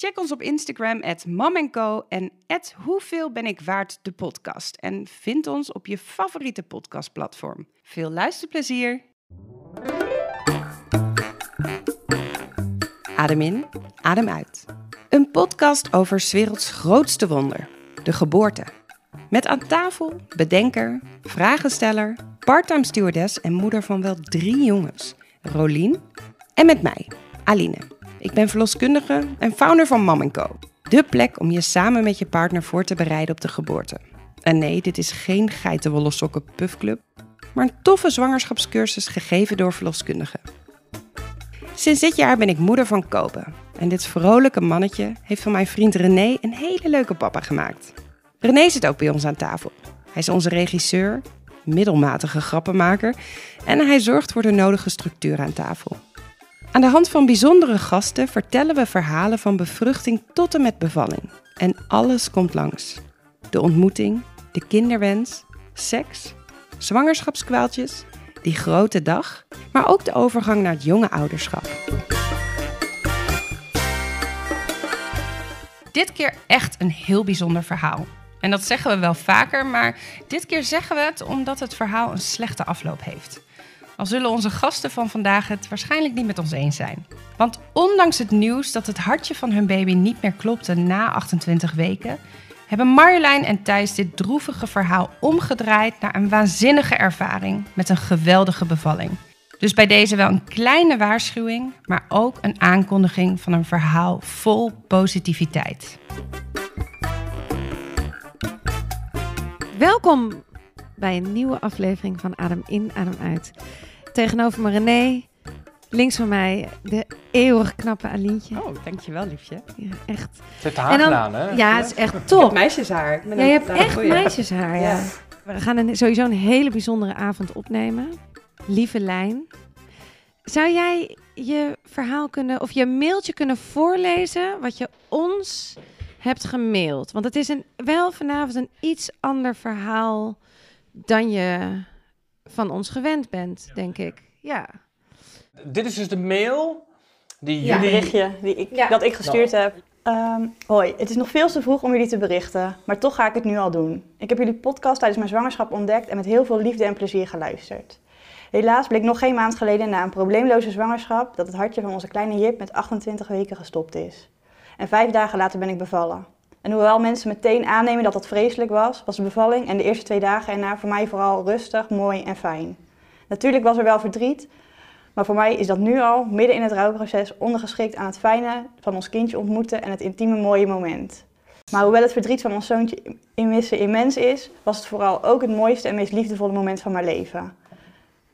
Check ons op Instagram, at en at Hoeveel ben ik waard de podcast. En vind ons op je favoriete podcastplatform. Veel luisterplezier! Adem in, adem uit. Een podcast over 's werelds grootste wonder, de geboorte. Met aan tafel bedenker, vragensteller, parttime stewardess en moeder van wel drie jongens, Rolien. En met mij, Aline. Ik ben verloskundige en founder van Mam Co. De plek om je samen met je partner voor te bereiden op de geboorte. En nee, dit is geen geitenwolle sokken puffclub, maar een toffe zwangerschapscursus gegeven door verloskundigen. Sinds dit jaar ben ik moeder van Kobe. En dit vrolijke mannetje heeft van mijn vriend René een hele leuke papa gemaakt. René zit ook bij ons aan tafel. Hij is onze regisseur, middelmatige grappenmaker en hij zorgt voor de nodige structuur aan tafel. Aan de hand van bijzondere gasten vertellen we verhalen van bevruchting tot en met bevalling. En alles komt langs. De ontmoeting, de kinderwens, seks, zwangerschapskwaaltjes, die grote dag, maar ook de overgang naar het jonge ouderschap. Dit keer echt een heel bijzonder verhaal. En dat zeggen we wel vaker, maar dit keer zeggen we het omdat het verhaal een slechte afloop heeft. Al zullen onze gasten van vandaag het waarschijnlijk niet met ons eens zijn. Want ondanks het nieuws dat het hartje van hun baby niet meer klopte na 28 weken, hebben Marjolein en Thijs dit droevige verhaal omgedraaid naar een waanzinnige ervaring met een geweldige bevalling. Dus bij deze wel een kleine waarschuwing, maar ook een aankondiging van een verhaal vol positiviteit. Welkom bij een nieuwe aflevering van Adem in, Adem uit. Tegenover me René, links van mij de eeuwig knappe Alientje. Oh, dankjewel liefje. Ja, echt. Ze heeft haar En dan- gedaan, hè? Ja, het is echt top. meisjeshaar. Ja, je hebt echt meisjeshaar, ja. We gaan een, sowieso een hele bijzondere avond opnemen. Lieve Lijn, zou jij je verhaal kunnen, of je mailtje kunnen voorlezen wat je ons hebt gemaild? Want het is een, wel vanavond een iets ander verhaal dan je van ons gewend bent, denk ik. Ja. Dit is dus de mail die Ja. Jullie... berichtje die ik, Ja. dat ik gestuurd heb. Ehm, hoi, het is nog veel te vroeg om jullie te berichten, maar toch ga ik het nu al doen. Ik heb jullie podcast tijdens mijn zwangerschap ontdekt en met heel veel liefde en plezier geluisterd. Helaas bleek nog geen maand geleden na een probleemloze zwangerschap dat het hartje van onze kleine Jip met 28 weken gestopt is. En vijf dagen later ben ik bevallen. En hoewel mensen meteen aannemen dat dat vreselijk was, was de bevalling en de eerste twee dagen erna voor mij vooral rustig, mooi en fijn. Natuurlijk was er wel verdriet, maar voor mij is dat nu al, midden in het rouwproces, ondergeschikt aan het fijne van ons kindje ontmoeten en het intieme mooie moment. Maar hoewel het verdriet van ons zoontje in missen immens is, was het vooral ook het mooiste en meest liefdevolle moment van mijn leven.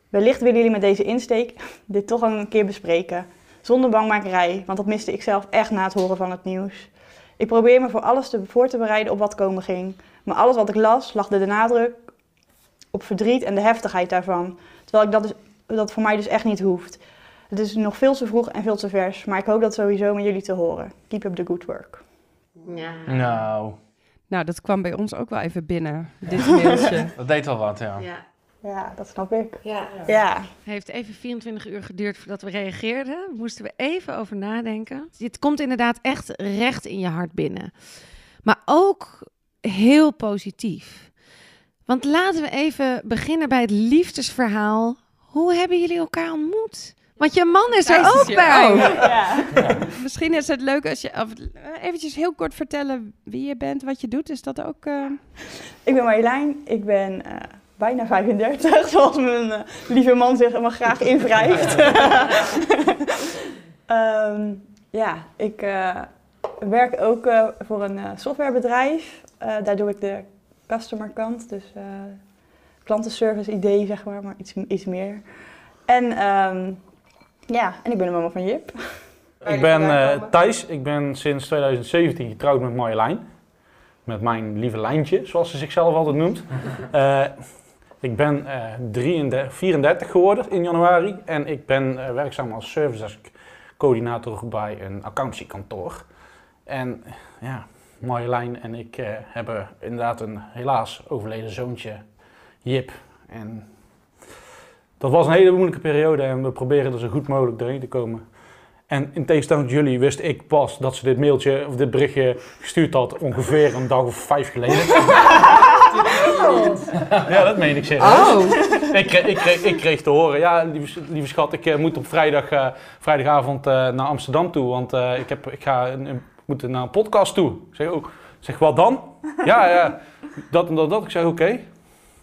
Wellicht willen jullie met deze insteek dit toch een keer bespreken. Zonder bangmakerij, want dat miste ik zelf echt na het horen van het nieuws. Ik probeer me voor alles te, voor te bereiden op wat komen ging. Maar alles wat ik las, lag de nadruk op verdriet en de heftigheid daarvan. Terwijl ik dat, dus, dat voor mij dus echt niet hoeft. Het is nog veel te vroeg en veel te vers, maar ik hoop dat sowieso met jullie te horen. Keep up the good work. Nou, Nou, dat kwam bij ons ook wel even binnen, dit mailtje. dat deed wel wat, ja. ja. Ja, dat snap ik. ja. Ja. Het heeft even 24 uur geduurd voordat we reageerden. Moesten we even over nadenken. Dit komt inderdaad echt recht in je hart binnen. Maar ook heel positief. Want laten we even beginnen bij het liefdesverhaal. Hoe hebben jullie elkaar ontmoet? Want je man is er ook bij. ook. ja. Misschien is het leuk als je of, eh, eventjes heel kort vertellen wie je bent, wat je doet. Is dat ook... eh, Ik ben Marjolein, ik ben eh, bijna 35, zoals mijn eh, lieve man zich me graag invrijft. Ehm, ja, ik eh, werk ook eh, voor een eh, softwarebedrijf. Eh, daar doe ik de customer kant, dus eh, klantenservice idee zeg maar, maar iets, iets meer. En ehm, ja, en ik ben de mama van Jip. Ik ben eh, Thijs, ik ben sinds 2017 getrouwd met Marjolein. met mijn lieve lijntje, zoals ze zichzelf altijd noemt. Eh, ik ben eh 33, 34 geworden in januari en ik ben eh, werkzaam als service coördinator bij een accountancykantoor. En ja, Marjolein en ik eh, hebben inderdaad een helaas overleden zoontje, Jip. En dat was een hele moeilijke periode en we proberen er zo goed mogelijk doorheen te komen. En in tegenstelling tot jullie wist ik pas dat ze dit mailtje of dit berichtje gestuurd had ongeveer een dag of vijf geleden. Ja, dat meen ik serieus. Oh, Ik, kreeg, ik, kreeg, ik kreeg te horen, ja, lieve, lieve schat, ik eh, moet op vrijdag, eh, vrijdagavond eh, naar Amsterdam toe, want eh, ik, heb, ik ga een, een- moet naar een podcast toe. Ik zeg, oh, ik zeg wat dan? ja, ja, dat en dat, dat. Ik zeg, oké.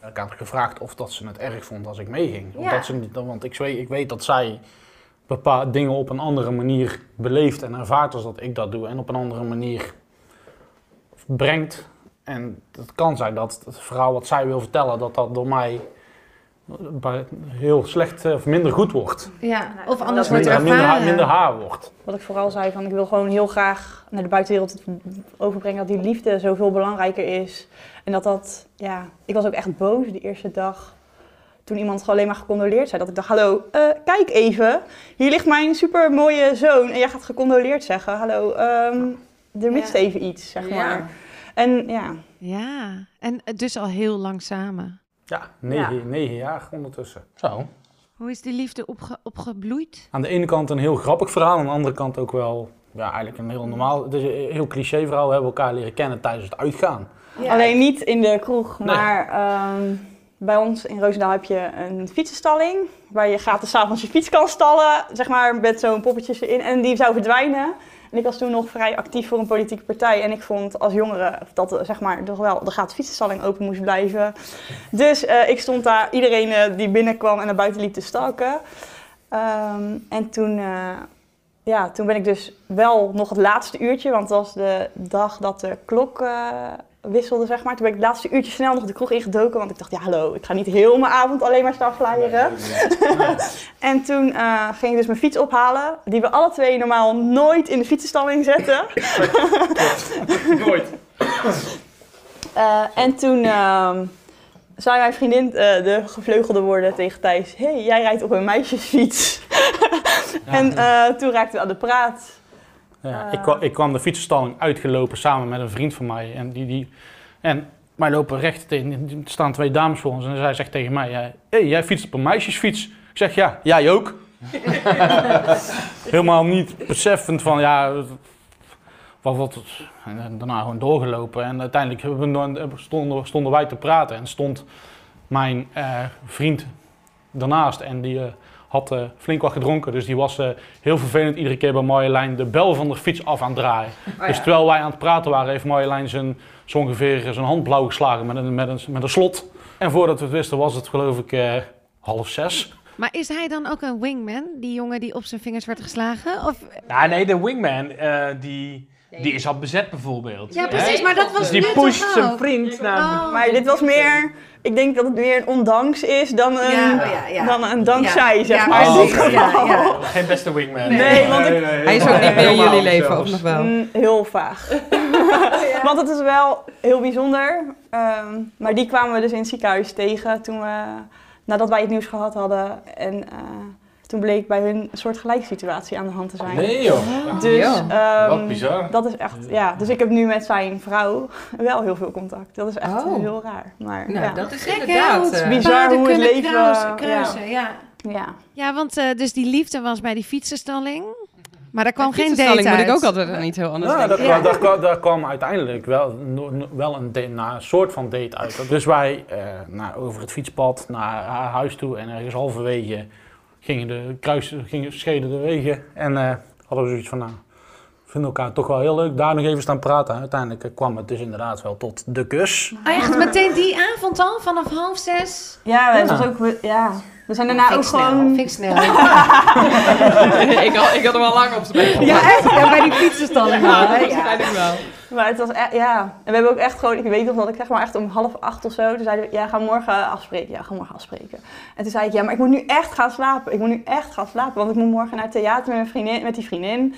Ik had gevraagd of dat ze het erg vond als ik meeging. Of Ja. dat ze, want ik weet, ik weet dat zij bepaalde dingen op een andere manier beleeft en ervaart als dat ik dat doe. En op een andere manier brengt. En het kan zijn dat het verhaal wat zij wil vertellen, dat dat door mij heel slecht eh, of minder goed wordt. Ja, of anders wordt Minder, ervaren. minder, haar, minder haar wordt. Wat ik vooral zei, van ik wil gewoon heel graag naar de buitenwereld overbrengen dat die liefde zoveel belangrijker is. En dat dat, ja, ik was ook echt boos de eerste dag toen iemand gewoon alleen maar gecondoleerd zei. Dat ik dacht, hallo, eh, kijk even, hier ligt mijn super mooie zoon en jij gaat gecondoleerd zeggen. Hallo, ehm, er mist Ja. even iets, zeg Ja. En ja, Ja, en dus al heel lang samen. Ja, negen, negen jaar ondertussen. Zo. Hoe is die liefde opge opgebloeid? Aan de ene kant een heel grappig verhaal, aan de andere kant ook wel ja, eigenlijk een heel normaal, het is een heel cliché verhaal. We hebben elkaar leren kennen tijdens het uitgaan. alleen niet in de kroeg, Nee. maar ehm, bij ons in Roosendaal heb je een fietsenstalling. Waar je gratis 's avonds je fiets kan stallen, zeg maar, met zo'n poppetjes erin. En die zou verdwijnen. En ik was toen nog vrij actief voor een politieke partij. En ik vond als jongere dat eh, zeg maar, toch wel de gratis fietsenstalling open moest blijven. Dus eh, ik stond daar, iedereen eh, die binnenkwam en naar buiten liep te stalken. Ehm, en toen, ja, toen ben ik dus wel nog het laatste uurtje, want het was de dag dat de klok wisselde, zeg maar. Toen ben ik het laatste uurtje snel nog de kroeg ingedoken, want ik dacht, ja hallo, ik ga niet heel mijn avond alleen maar staan flyeren. En toen eh, ging ik dus mijn fiets ophalen, die we alle twee normaal nooit in de fietsenstalling zetten. Nooit. Eh, en toen ehm, zei mijn vriendin eh, de gevleugelde woorden tegen Thijs: Hé, hey, jij rijdt op een meisjesfiets. en toen raakten we aan de praat. Ja, Eh. ik, kwa- ik kwam de fietsenstalling uitgelopen samen met een vriend van mij. En, die, die, en wij lopen recht tegen, er staan twee dames voor ons. En zij zegt tegen mij, hé, hey, jij fietst op een meisjesfiets. Ik zeg, ja, jij ook. Helemaal niet beseffend van, ja, wat, wat, en daarna gewoon doorgelopen. En uiteindelijk stonden, stonden wij te praten. En stond mijn eh, vriend daarnaast en die eh, had eh, flink wat gedronken. Dus die was eh, heel vervelend iedere keer bij Marjolein de bel van de fiets af aan het draaien. Dus terwijl wij aan het praten waren, heeft Marjolein zijn, zo ongeveer zijn hand blauw geslagen met een, met, een, met een slot. En voordat we het wisten was het geloof ik eh, half zes. Maar is hij dan ook een wingman? Die jongen die op zijn vingers werd geslagen? Of... Ja, nee, de wingman, eh, die, die is al bezet bijvoorbeeld. Ja, precies, maar dat was Dus die nu pusht zijn ook? vriend naar... Oh. Maar dit was meer, ik denk dat het meer een ondanks is dan een, Ja, oh ja, ja. Dan een dankzij, Ja, zeg ja, maar. Oh, precies. Ja, ja. Geen beste wingman. Nee, want ik- hij is ook niet meer in jullie leven, of nog wel? Mm, heel vaag. Want het is wel heel bijzonder. Ehm, maar die kwamen we dus in het ziekenhuis tegen toen we, nadat wij het nieuws gehad hadden. En eh, toen bleek bij hun een soort gelijke situatie aan de hand te zijn. Nee joh. Dus Ja. ehm, Wat bizar. dat is echt, ja. Dus ik heb nu met zijn vrouw wel heel veel contact. Dat is echt Oh. heel raar. Maar Nou, ja. dat is Gek, hè, inderdaad... het eh, bizar hoe het leven, kruisen, ja. ja. Ja, want eh, dus die liefde was bij die fietsenstalling. Maar daar kwam geen date uit. moet ik ook altijd aan iets heel anders Nou, denken. daar, Ja. kwam, daar, kwam, daar kwam uiteindelijk wel, no- no- wel een, date, nou, een soort van date uit. Dus wij eh, nou, over het fietspad naar haar huis toe en ergens halverwege gingen de kruis, gingen, scheiden de wegen. En eh, hadden we zoiets van, nou, we vinden elkaar toch wel heel leuk. Daar nog even staan praten. Uiteindelijk eh, kwam het dus inderdaad wel tot de kus. Oh, echt meteen die avond al, vanaf half zes? Ja, we, Ja. was ook, ja. We zijn daarna ook gewoon... Vind ik snel. ik, had, ik had hem al lang op zijn bek. ja, echt? Ja, bij die fietsenstalling. Ja, dat Ja. eigenlijk wel. Maar het was echt, ja. En we hebben ook echt gewoon, ik weet nog dat ik zeg maar echt om half acht of zo, toen zeiden we, ja, ga morgen afspreken. Ja, ga morgen afspreken. En toen zei ik, ja, maar ik moet nu echt gaan slapen. Ik moet nu echt gaan slapen, want ik moet morgen naar het theater met, mijn vriendin, met die vriendin.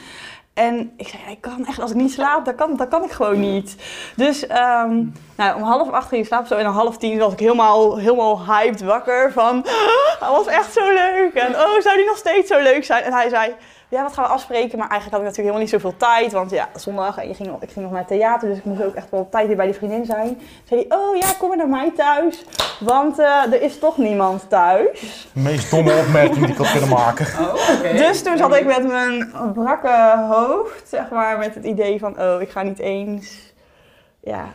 En ik zei, ik kan echt, als ik niet slaap, dan kan, dan kan ik gewoon niet. Dus ehm, nou, om half acht ging ik slapen zo en om half tien was ik helemaal, helemaal hyped wakker van, dat was echt zo leuk. En oh, zou die nog steeds zo leuk zijn? En hij zei, ja, wat gaan we afspreken? Maar eigenlijk had ik natuurlijk helemaal niet zoveel tijd, want ja, zondag en je ging, ik ging nog naar het theater, dus ik moest ook echt wel op tijd weer bij die vriendin zijn. Toen zei hij, oh ja, kom maar naar mij thuis, want eh, er is toch niemand thuis. De meest domme opmerking die ik had kunnen maken. Dus toen zat ik met mijn brakke hoofd, zeg maar, met het idee van, oh, ik ga niet eens, ja,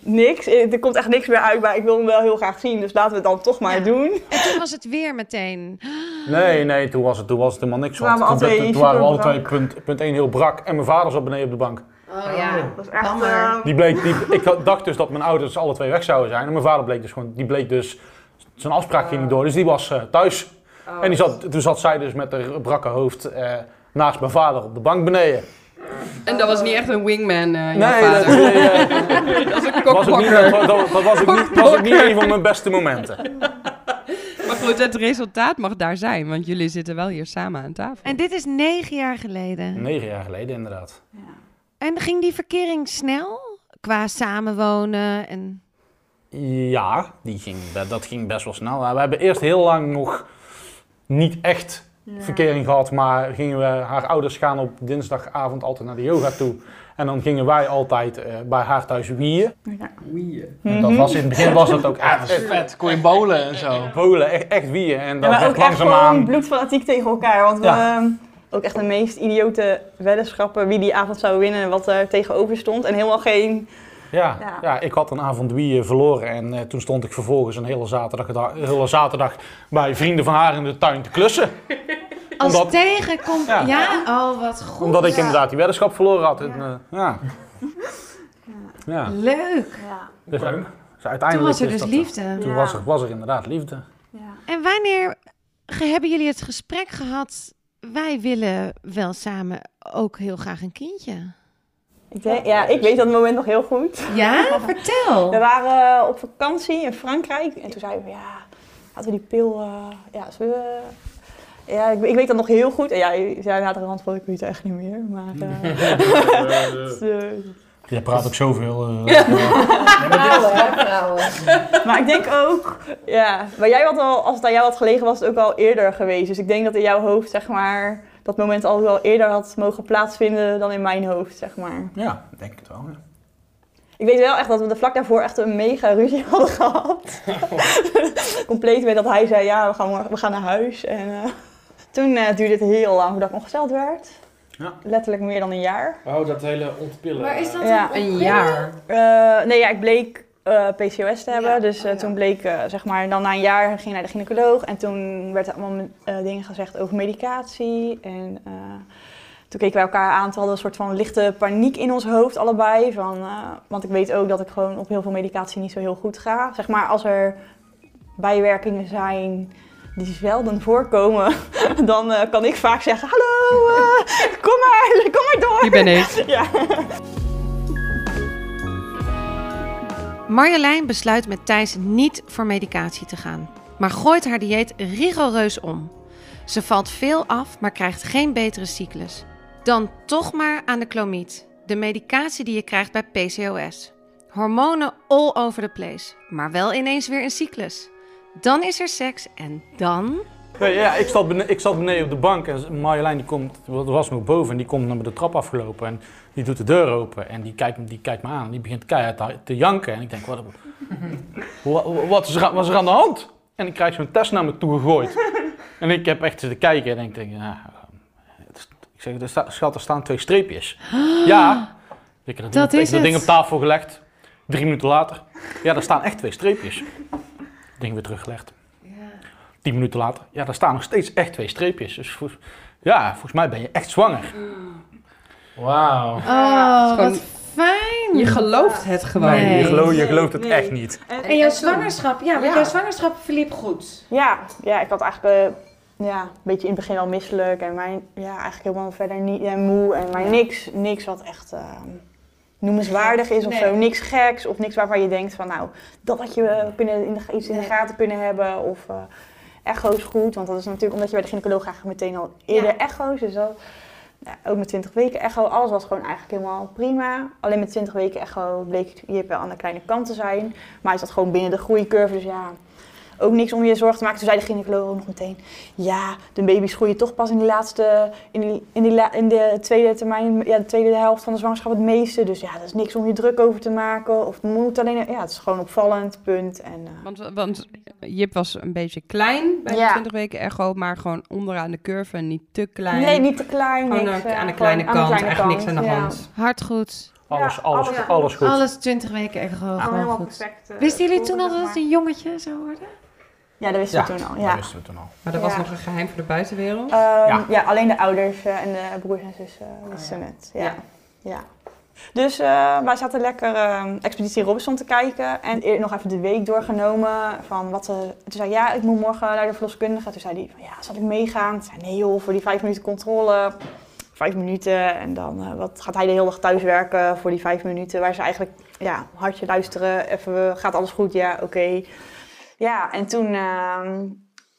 niks. Eh, Er komt echt niks meer uit, maar ik wil hem wel heel graag zien, dus laten we het dan toch maar Ja. doen. En toen was het weer meteen. Nee, nee, toen was het, toen was het helemaal niks. Toen waren we want alle toen, twee toen waren we alle twee punt, punt 1 heel brak en mijn vader zat beneden op de bank. Oh ja. Dat is echt, eh, Die bleek, die, ik dacht dus dat mijn ouders alle twee weg zouden zijn. En mijn vader bleek dus gewoon, die bleek dus, zijn afspraak ging niet door. Dus die was eh, thuis. En die zat, toen zat zij dus met haar brakke hoofd eh, naast mijn vader op de bank beneden. En dat was niet echt een wingman, eh jouw Nee, vader. dat, dat is een was ook niet, kokblokker. dat, dat, dat was ook niet, was ook niet een van mijn beste momenten. Maar goed, het resultaat mag daar zijn, want jullie zitten wel hier samen aan tafel. En dit is negen jaar geleden. Negen jaar geleden inderdaad. En ging die verkering snel? Qua samenwonen en... Ja, die ging, dat ging best wel snel. We hebben eerst heel lang nog niet echt verkering gehad, maar gingen we, haar ouders gaan op dinsdagavond altijd naar de yoga toe. En dan gingen wij altijd eh, bij haar thuis wieën. En dat was in het begin was dat ook Ja, echt, vet. Kon je bowlen en zo. bolen, echt, echt wieën. En Ja, dat maar werd ook langzaamaan... bloedfanatiek tegen elkaar. Want we Ja. ehm, ook echt de meest idiote weddenschappen wie die avond zou winnen en wat er tegenover stond. En helemaal geen... Ja, Ja. ja. ik had een avond wieën verloren en eh, toen stond ik vervolgens een hele zaterdag, een hele zaterdag bij vrienden van haar in de tuin te klussen. Als Omdat- tegenkomt... Ja. Ja. oh wat goed. Omdat ik Ja. inderdaad die weddenschap verloren had. En, eh, ja. ja. Leuk. Ja. Dus, eh, dus Toen uiteindelijk was er dus dat, liefde. Toen Ja. was, er, was er inderdaad liefde. Ja. En wanneer ge- hebben jullie het gesprek gehad... wij willen wel samen ook heel graag een kindje? Ik, denk, ja, ik weet dat moment nog heel goed. Ja? Vertel. We waren eh, op vakantie in Frankrijk en toen zeiden we, ja, laten we die pil, eh, ja, zullen we... Ja, ik, ik weet dat nog heel goed. En ja, je zei na de rand van, ik weet het echt niet meer. Maar, eh, dus, eh, Je praat ook zoveel. eh, maar ik denk ook, ja, maar jij had al, als het aan jou had gelegen, was het ook al eerder geweest. Dus ik denk dat in jouw hoofd, zeg maar, dat moment al wel eerder had mogen plaatsvinden dan in mijn hoofd, zeg maar. ja, ik denk het wel. Ja. Ik weet wel echt dat we er vlak daarvoor echt een mega ruzie hadden gehad. Compleet met dat hij zei, ja, we gaan, morgen- we gaan naar huis. En eh, toen eh, duurde het heel lang voordat ik ongesteld werd. Ja. Letterlijk meer dan een jaar. Oh, dat hele ontpillen. Maar is dat Ja. Een jaar. Eh, nee, ja, ik bleek eh, PCOS te hebben. Ja, Dus eh, oh ja. toen bleek, eh, zeg maar, dan na een jaar ging ik naar de gynaecoloog. En toen werd er allemaal eh, dingen gezegd over medicatie. En eh, toen keken wij elkaar aan. Toen hadden we een soort van lichte paniek in ons hoofd, allebei. Van, eh, want ik weet ook dat ik gewoon op heel veel medicatie niet zo heel goed ga. Zeg maar, als er bijwerkingen zijn die zelden voorkomen, dan eh, kan ik vaak zeggen: Hallo, kom maar, kom maar door. Hier ben ik. Ja. Marjolein besluit met Thijs niet voor medicatie te gaan, maar gooit haar dieet rigoureus om. Ze valt veel af, maar krijgt geen betere cyclus. Dan toch maar aan de clomiet, de medicatie die je krijgt bij PCOS. Hormonen all over the place, maar wel ineens weer een cyclus. Dan is er seks en dan... Nee, ja, ik, zat beneden, ik zat beneden op de bank en Marjolein die komt, er was nog boven en die komt naar de trap afgelopen en die doet de deur open en die kijkt, die kijkt me aan en die begint keihard te, te janken en ik denk, wat, wat, wat, is er, is er aan de hand? En ik krijg zo'n test naar me toe gegooid. En ik heb echt zitten kijken en ik denk, is- ik zeg, er sta, schat, er staan twee streepjes. Ja, ik heb dat, Dat ding, is dat ding het. op tafel gelegd, drie minuten later. Ja, daar staan echt twee streepjes. Ding weer teruggelegd. Tien minuten later, ja, daar staan nog steeds echt twee streepjes. Dus vol- ja, volgens mij ben je echt zwanger. Wauw. Oh, Gewoon- wat fijn! Je gelooft het gewoon. Nee. je, gelooft, je gelooft het Nee. echt niet. En jouw zwangerschap, ja, want Ja. jouw zwangerschap verliep goed. Ja, ja, ik had eigenlijk eh, ja, een beetje in het begin al misselijk en mijn, ja, eigenlijk helemaal verder niet en moe en maar niks, niks wat echt eh, noemenswaardig is of Nee. zo. Niks geks of niks waarvan je denkt van nou, dat had je eh, kunnen in de, iets in de gaten kunnen hebben of eh, echo's goed. Want dat is natuurlijk omdat je bij de gynaecoloog graag meteen al eerder echo's. Dus Ja, ook met 20 weken echo, alles was gewoon eigenlijk helemaal prima. Alleen met 20 weken echo bleek Jip wel aan de kleine kant te zijn. Maar hij zat gewoon binnen de groeicurve, dus ja, ook niks om je zorgen te maken. Toen zei de gynaecoloog ook nog meteen, ja, de baby's groeien toch pas in die laatste, in, die, in, die la- in de tweede termijn, ja, de tweede helft van de zwangerschap het meeste. Dus ja, dat is niks om je druk over te maken. Of het moet alleen, ja, het is gewoon opvallend, punt. En, eh, Want, want Jip was een beetje klein bij Ja. de 20 weken echo, maar gewoon onderaan de curve, niet te klein. nee, niet te klein. Gewoon niks, aan, eh, aan de gewoon kleine aan de kant, kleine echt kant, niks aan de ja. hand. Hart goed. Alles, Ja, alles, alles- alles goed. Alles 20 weken echo. Allemaal Gewoon goed. perfect. eh, Wisten jullie toen al dat het een jongetje zou worden? Ja, dat wisten Ja, we toen al. dat Ja. wisten we toen al. Maar dat was Ja. nog een geheim voor de buitenwereld. Ehm, Ja. ja. alleen de ouders eh, en de broers en zussen wisten het. Ja. Ja. Ja. Dus eh, wij zaten lekker ehm, Expeditie Robinson te kijken. En eer- nog even de week doorgenomen van wat... eh, toen zei ja, ik moet morgen naar de verloskundige. Toen zei hij van, ja, zal ik meegaan? Toen zei nee joh, voor die vijf minuten controle. Vijf minuten en dan eh, wat gaat hij de hele dag thuis werken voor die vijf minuten. Waar ze eigenlijk, ja, hartje luisteren. Even, gaat alles goed? Ja, oké. Ja, en toen... ehm,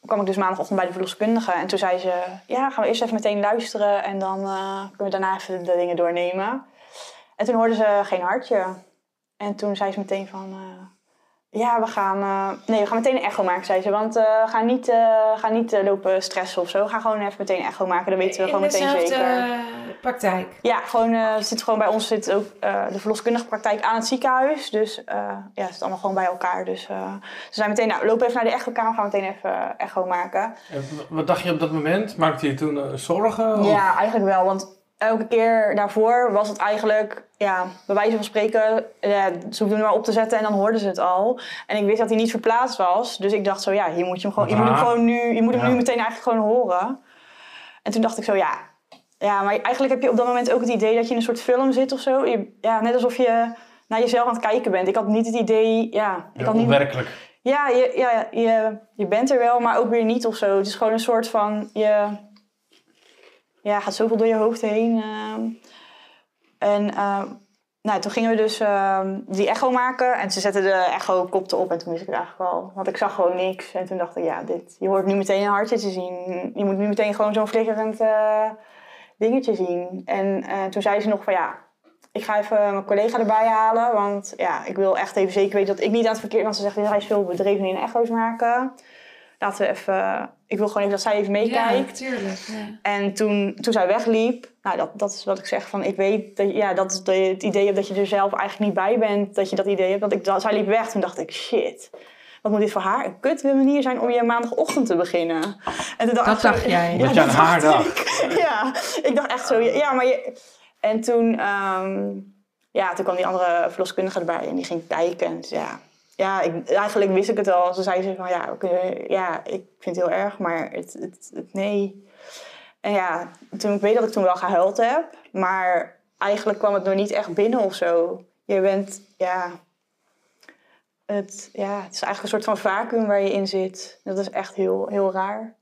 kwam ik dus maandagochtend bij de verloskundige. En toen zei ze, ja, gaan we eerst even meteen luisteren en dan eh, kunnen we daarna even de dingen doornemen. En toen hoorden ze geen hartje. En toen zei ze meteen van, eh, ja, we gaan, eh, nee, we gaan meteen een echo maken, zei ze. Want eh ga niet, eh, ga niet lopen stressen of zo. Ga gewoon even meteen een echo maken, dan weten we gewoon meteen zeker. praktijk. Ja, gewoon, eh, zit gewoon bij ons zit ook eh, de verloskundige praktijk aan het ziekenhuis. Dus eh, ja, het zit allemaal gewoon bij elkaar. Dus eh, ze zei meteen, nou, loop even naar de echokamer, gaan we meteen even echo maken. En wat dacht je op dat moment? Maakte je toen zorgen? Of- Ja, eigenlijk wel. Want elke keer daarvoor was het eigenlijk, ja, bij wijze van spreken, ja, ze hoefden hem maar op te zetten en dan hoorden ze het al. En ik wist dat hij niet verplaatst was. Dus ik dacht zo, ja, hier moet je hem gewoon, je moet hem gewoon nu, je moet hem Ja. nu meteen eigenlijk gewoon horen. En toen dacht ik zo, ja, ja, maar eigenlijk heb je op dat moment ook het idee dat je in een soort film zit of zo. Je, ja, net alsof je naar jezelf aan het kijken bent. Ik had niet het idee, ja, ik Ja, had niet, onwerkelijk. ja, je, ja je, je bent er wel, maar ook weer niet of zo. Het is gewoon een soort van, je ja, gaat zoveel door je hoofd heen. ehm. en ehm, nou, toen gingen we dus ehm, die echo maken en ze zetten de echo kopte op en toen wist ik het eigenlijk al. Want ik zag gewoon niks en toen dacht ik, ja, dit, je hoort nu meteen een hartje te zien. Je moet nu meteen gewoon zo'n flikkerend eh, dingetje zien. En eh, toen zei ze nog van, ja, ik ga even mijn collega erbij halen, want ja, ik wil echt even zeker weten dat ik niet aan het verkeerd... Want ze zegt, hij is veel bedreven in echo's maken. Laten we even... Ik wil gewoon even dat zij even meekijkt. tuurlijk. Ja. En toen, toen zij wegliep, nou dat, dat is wat ik zeg van ik weet dat ja, dat dat je het idee hebt dat je er zelf eigenlijk niet bij bent, dat je dat idee hebt. Want ik, zij liep weg, toen dacht ik shit, wat moet dit voor haar een kut manier zijn om je maandagochtend te beginnen. En toen dacht Dat zo- dacht jij. Ja, Dat je aan dat haar dacht dacht. ik. Ja, ik dacht echt zo, ja, maar je... En toen, ehm, ja, toen kwam die andere verloskundige erbij en die ging kijken en ja... Ja, ik, eigenlijk wist ik het al. Ze zei ze van, ja, kunnen- ja, ik vind het heel erg, maar het, het, het nee. En ja, toen, ik weet dat ik toen wel gehuild heb, maar eigenlijk kwam het nog niet echt binnen of zo. Je bent, ja, het, ja, het is eigenlijk een soort van vacuüm waar je in zit. Dat is echt heel, heel raar.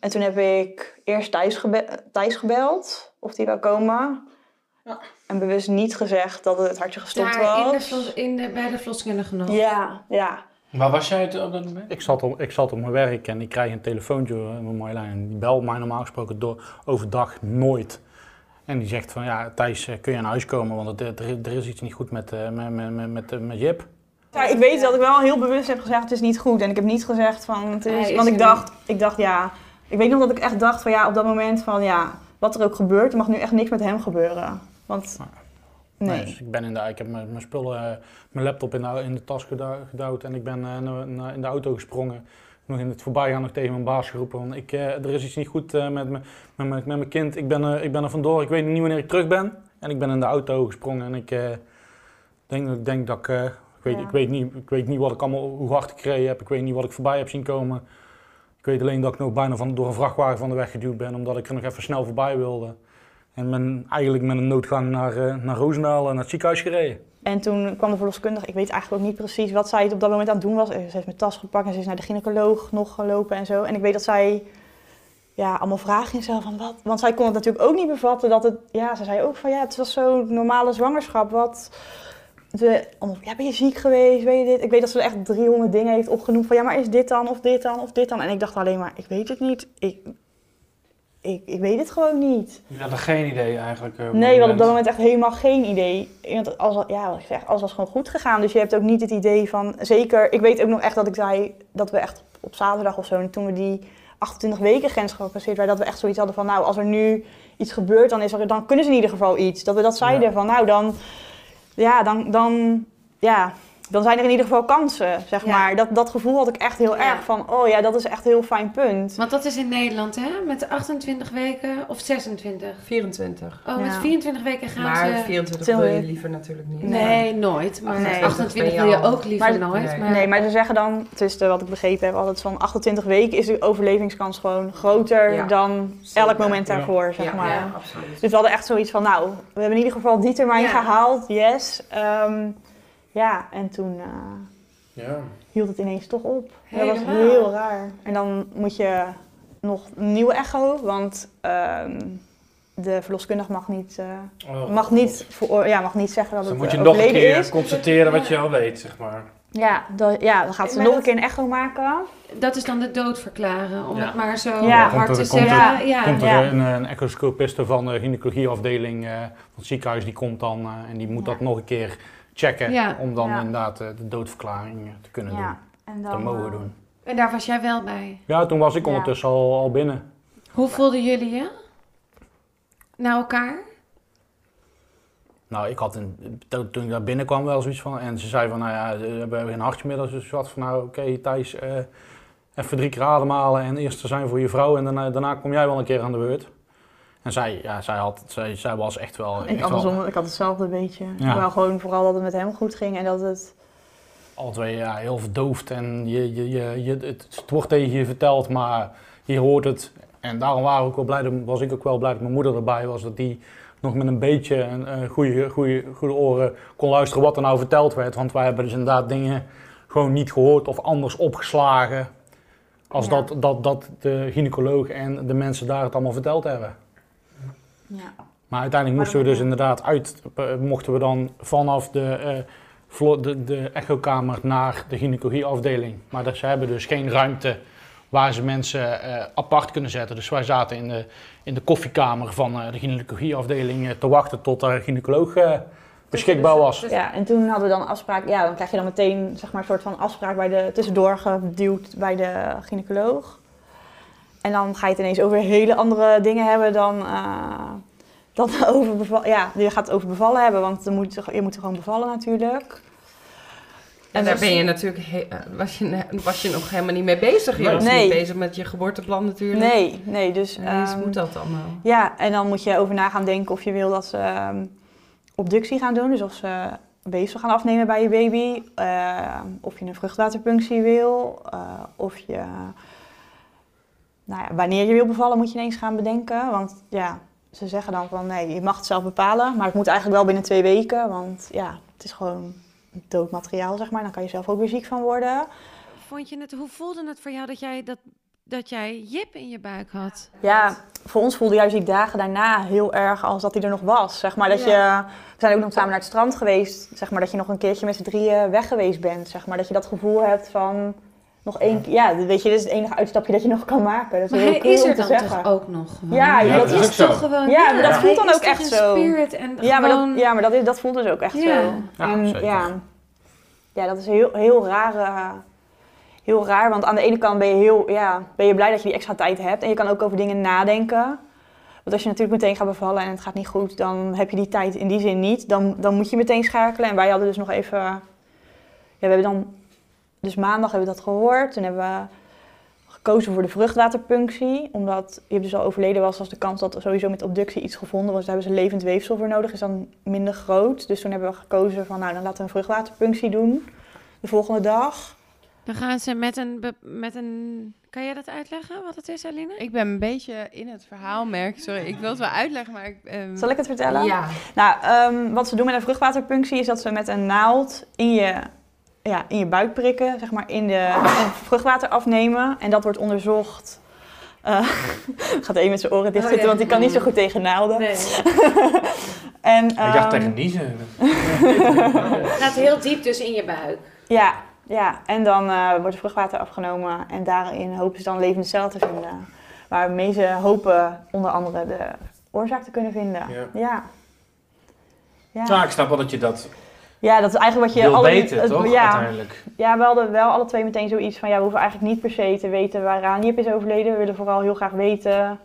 En toen heb ik eerst Thijs, gebe Thijs gebeld of die wou komen. Ja. En bewust niet gezegd dat het hartje gestopt Daar in de, was. in de, bij de verloskundige nog. Ja, ja. Waar was jij het op dat moment? Ik zat, op, ik zat op mijn werk en ik krijg een telefoontje van Marjolein. En die belt mij normaal gesproken door, overdag nooit. En die zegt van, ja Thijs, eh, kun je naar huis komen? Want het, er, er is iets niet goed met, eh, met, met, met, met, met Jip. Ja, ik weet dat ik wel heel bewust heb gezegd, het is niet goed. En ik heb niet gezegd van, het is... is Want er ik dacht, ik dacht, ja... Ik weet nog dat ik echt dacht van, ja, op dat moment van, ja... Wat er ook gebeurt, er mag nu echt niks met hem gebeuren. Want, nee. dus ik, ben in de, ik heb mijn, mijn spullen, eh, mijn laptop in de, in de tas gedou- gedouwd en ik ben eh, in de auto gesprongen. Nog in het voorbijgaan nog tegen mijn baas geroepen. van, ik, eh, er is iets niet goed met, me, met, me- met mijn kind. Ik ben, ik ben er vandoor. Ik weet niet wanneer ik terug ben. En ik ben in de auto gesprongen en ik denk, ik denk dat ik... ik, weet, Ja. ik, weet niet, ik weet niet wat ik allemaal, hoe hard ik gereden heb. Ik weet niet wat ik voorbij heb zien komen. Ik weet alleen dat ik nog bijna van, door een vrachtwagen van de weg geduwd ben. Omdat ik er nog even snel voorbij wilde. En ben eigenlijk met een noodgang naar, eh, naar Roosendaal, en naar het ziekenhuis gereden. En toen kwam de verloskundige, ik weet eigenlijk ook niet precies wat zij op dat moment aan het doen was. Ze heeft mijn tas gepakt en ze is naar de gynaecoloog nog gelopen en zo. En ik weet dat zij ja, allemaal vragen in zichzelf van wat. Want zij kon het natuurlijk ook niet bevatten dat het, ja, ze zei ook van ja, het was zo'n normale zwangerschap. Wat, de, ja, ben je ziek geweest, weet je dit? Ik weet dat ze echt 300 dingen heeft opgenoemd van ja, maar is dit dan, of dit dan, of dit dan? En ik dacht alleen maar, ik weet het niet. Ik, ik, ik weet het gewoon niet. Je had er geen idee eigenlijk. eh, Nee, want op dat moment. echt helemaal geen idee. Want alles, ja, wat ik zeg, alles was gewoon goed gegaan. Dus je hebt ook niet het idee van, zeker, ik weet ook nog echt dat ik zei, dat we echt op zaterdag of zo, en toen we die 28 weken grens gepasseerd waren, dat we echt zoiets hadden van, nou, als er nu iets gebeurt, dan, is er, dan kunnen ze in ieder geval iets. Dat we dat zeiden Ja. van, nou, dan, ja, dan, dan, ja, dan zijn er in ieder geval kansen, zeg Ja. maar. Dat, dat gevoel had ik echt heel Ja. erg van, oh ja, dat is echt een heel fijn punt. Want dat is in Nederland, hè? Met 28 weken of 26? 24. Oh, met Ja. 24 weken gaan Maar ze... 24 Til- wil je liever natuurlijk niet. Nee, nooit. Maar Nee. 28 Ben wil je ook liever Maar- nooit. Nee. Maar... Nee, maar ze zeggen dan, tussen wat ik begrepen heb, altijd van 28 weken is de overlevingskans gewoon groter Ja. dan Zeker. elk moment Ja. daarvoor, zeg ja, maar. ja, absoluut. Dus we hadden echt zoiets van, nou, we hebben in ieder geval die termijn Ja. gehaald, yes. Ehm, ja, en toen eh, Ja. hield het ineens toch op. Dat was heel raar. En dan moet je nog een nieuwe echo, want ehm, de verloskundige mag niet, eh, Oh, mag niet, voor, ja, mag niet zeggen dat Dus dan het moet je eh, nog een keer is. constateren wat je al weet, zeg maar. Ja, dat, ja, dan gaat ze Maar nog dat- een keer een echo maken. Dat is dan de dood verklaren, om Ja. het maar zo Ja. hard te komt zeggen. er- Ja, komt er Ja. een, een echoscopiste van de gynaecologieafdeling eh, van het ziekenhuis, die komt dan eh, en die moet Ja. dat nog een keer checken. Ja. Om dan Ja. inderdaad eh, de doodverklaring te kunnen Ja, en doen. dan, Te mogen eh, doen. En daar was jij wel bij. Ja, toen was ik Ja. ondertussen al, al binnen. Hoe voelden jullie je? Naar elkaar? Nou, ik had een, to- toen ik daar binnenkwam wel zoiets van. En ze zei van, nou ja, we hebben geen hartje meer. Dus had van, nou oké Thijs, eh, even drie keer ademhalen en eerst er zijn voor je vrouw. En daarna, daarna kom jij wel een keer aan de beurt. En zij, ja, zij, had, zij, zij was echt wel... Ik echt wel andersom, ik had hetzelfde beetje. Ja. Wou gewoon vooral dat het met hem goed ging en dat het... alle twee ja, heel verdoofd. En je, je, je, je, het, het wordt tegen je verteld, maar je hoort het. En daarom waren we ook wel blij, dat- was ik ook wel blij dat mijn moeder erbij was. Dat die nog met een beetje een, een goede, goede, goede oren kon luisteren wat er nou verteld werd. Want wij hebben dus inderdaad dingen gewoon niet gehoord of anders opgeslagen. Als Ja. dat, dat, dat de gynaecoloog en de mensen daar het allemaal verteld hebben. Ja. Maar uiteindelijk moesten we dus inderdaad uit, eh, mochten we dan vanaf de, eh, vlo- de, de echokamer naar de gynaecologieafdeling. Maar dat, ze hebben dus geen ruimte waar ze mensen eh, apart kunnen zetten. Dus wij zaten in de, in de koffiekamer van eh, de gynaecologieafdeling te wachten tot er een gynaecoloog eh, beschikbaar was. ja, en toen hadden we dan afspraak... Ja, dan krijg je dan meteen zeg maar, een soort van afspraak bij de, tussendoor geduwd bij de gynaecoloog. En dan ga je het ineens over hele andere dingen hebben dan... eh, dan over bevallen. Ja, je gaat het over bevallen hebben, want dan moet, je moet gewoon bevallen natuurlijk. En En daar ben je natuurlijk, he- eh, was, je, was je nog helemaal niet mee bezig. Je was Nee. niet bezig met je geboorteplan natuurlijk. Nee, nee, dus... Ehm, moet dat allemaal. Ja, en dan moet je over na gaan denken of je wil dat ze ehm, obductie gaan doen. Dus of ze weefsel gaan afnemen bij je baby. eh, of je een vruchtwaterpunctie wil. eh, of je... Nou ja, wanneer je wil bevallen moet je ineens gaan bedenken. Want ja, ze zeggen dan van nee, je mag het zelf bepalen. Maar het moet eigenlijk wel binnen twee weken. Want ja, het is gewoon dood materiaal, zeg maar. Dan kan je zelf ook weer ziek van worden. Vond je het, hoe voelde het voor jou dat jij, dat, dat jij Jip in je buik had? Ja, voor ons voelde juist die dagen daarna heel erg als dat hij er nog was. Zeg maar dat je, we zijn ook nog samen naar het strand geweest. Zeg maar dat je nog een keertje met z'n drieën weg geweest bent. Zeg maar dat je dat gevoel hebt van nog één keer. Ja, weet je, dit is het enige uitstapje dat je nog kan maken. Dat is Maar heel hij cool is om er te dan zeggen. toch ook nog gewoon? Ja, ja, dat is toch gewoon... Ja, maar dat voelt dan ook echt zo. spirit en Ja, maar gewoon... dat, ja, maar dat, is, dat voelt dus ook echt Ja. zo. Ja, en, zeker. ja, ja, dat is heel, heel raar. heel raar, want aan de ene kant ben je, heel, ja, ben je blij dat je die extra tijd hebt. En je kan ook over dingen nadenken. Want als je natuurlijk meteen gaat bevallen en het gaat niet goed, dan heb je die tijd in die zin niet. Dan, dan moet je meteen schakelen. En wij hadden dus nog even... Ja, we hebben dan... Dus maandag hebben we dat gehoord. Toen hebben we gekozen voor de vruchtwaterpunctie. Omdat je dus al overleden was, was de kans dat er sowieso met obductie iets gevonden was. Daar hebben ze levend weefsel voor nodig. Is dan minder groot. Dus toen hebben we gekozen van, nou, dan laten we een vruchtwaterpunctie doen. De volgende dag. Dan gaan ze met een, met een... Kan jij dat uitleggen, wat het is, Aline? Ik ben een beetje in het verhaal, merk Sorry, ik wil het wel uitleggen, maar ik... ehm, Zal ik het vertellen? Ja, Nou, ehm, wat ze doen met een vruchtwaterpunctie is dat ze met een naald in je, ja, in je buik prikken, zeg maar, in de vruchtwater afnemen. En dat wordt onderzocht. Eh gaat één met zijn oren dicht Oh, zitten, ja. want die kan niet zo goed tegen naalden. Nee. En, ik dacht ehm, tegen niezen. Het gaat heel diep dus in je buik. Ja, ja. en dan eh, wordt er vruchtwater afgenomen en daarin hopen ze dan levende cellen te vinden. Waarmee ze hopen onder andere de oorzaak te kunnen vinden. Ja. Ja. Ja, Nou, ik snap wel dat je dat Ja, dat is eigenlijk wat je... wil alle- weten, het- toch? Ja, Uiteindelijk. ja, we hadden wel alle twee meteen zoiets van... Ja, we hoeven eigenlijk niet per se te weten waaraan Jip is overleden. We willen vooral heel graag weten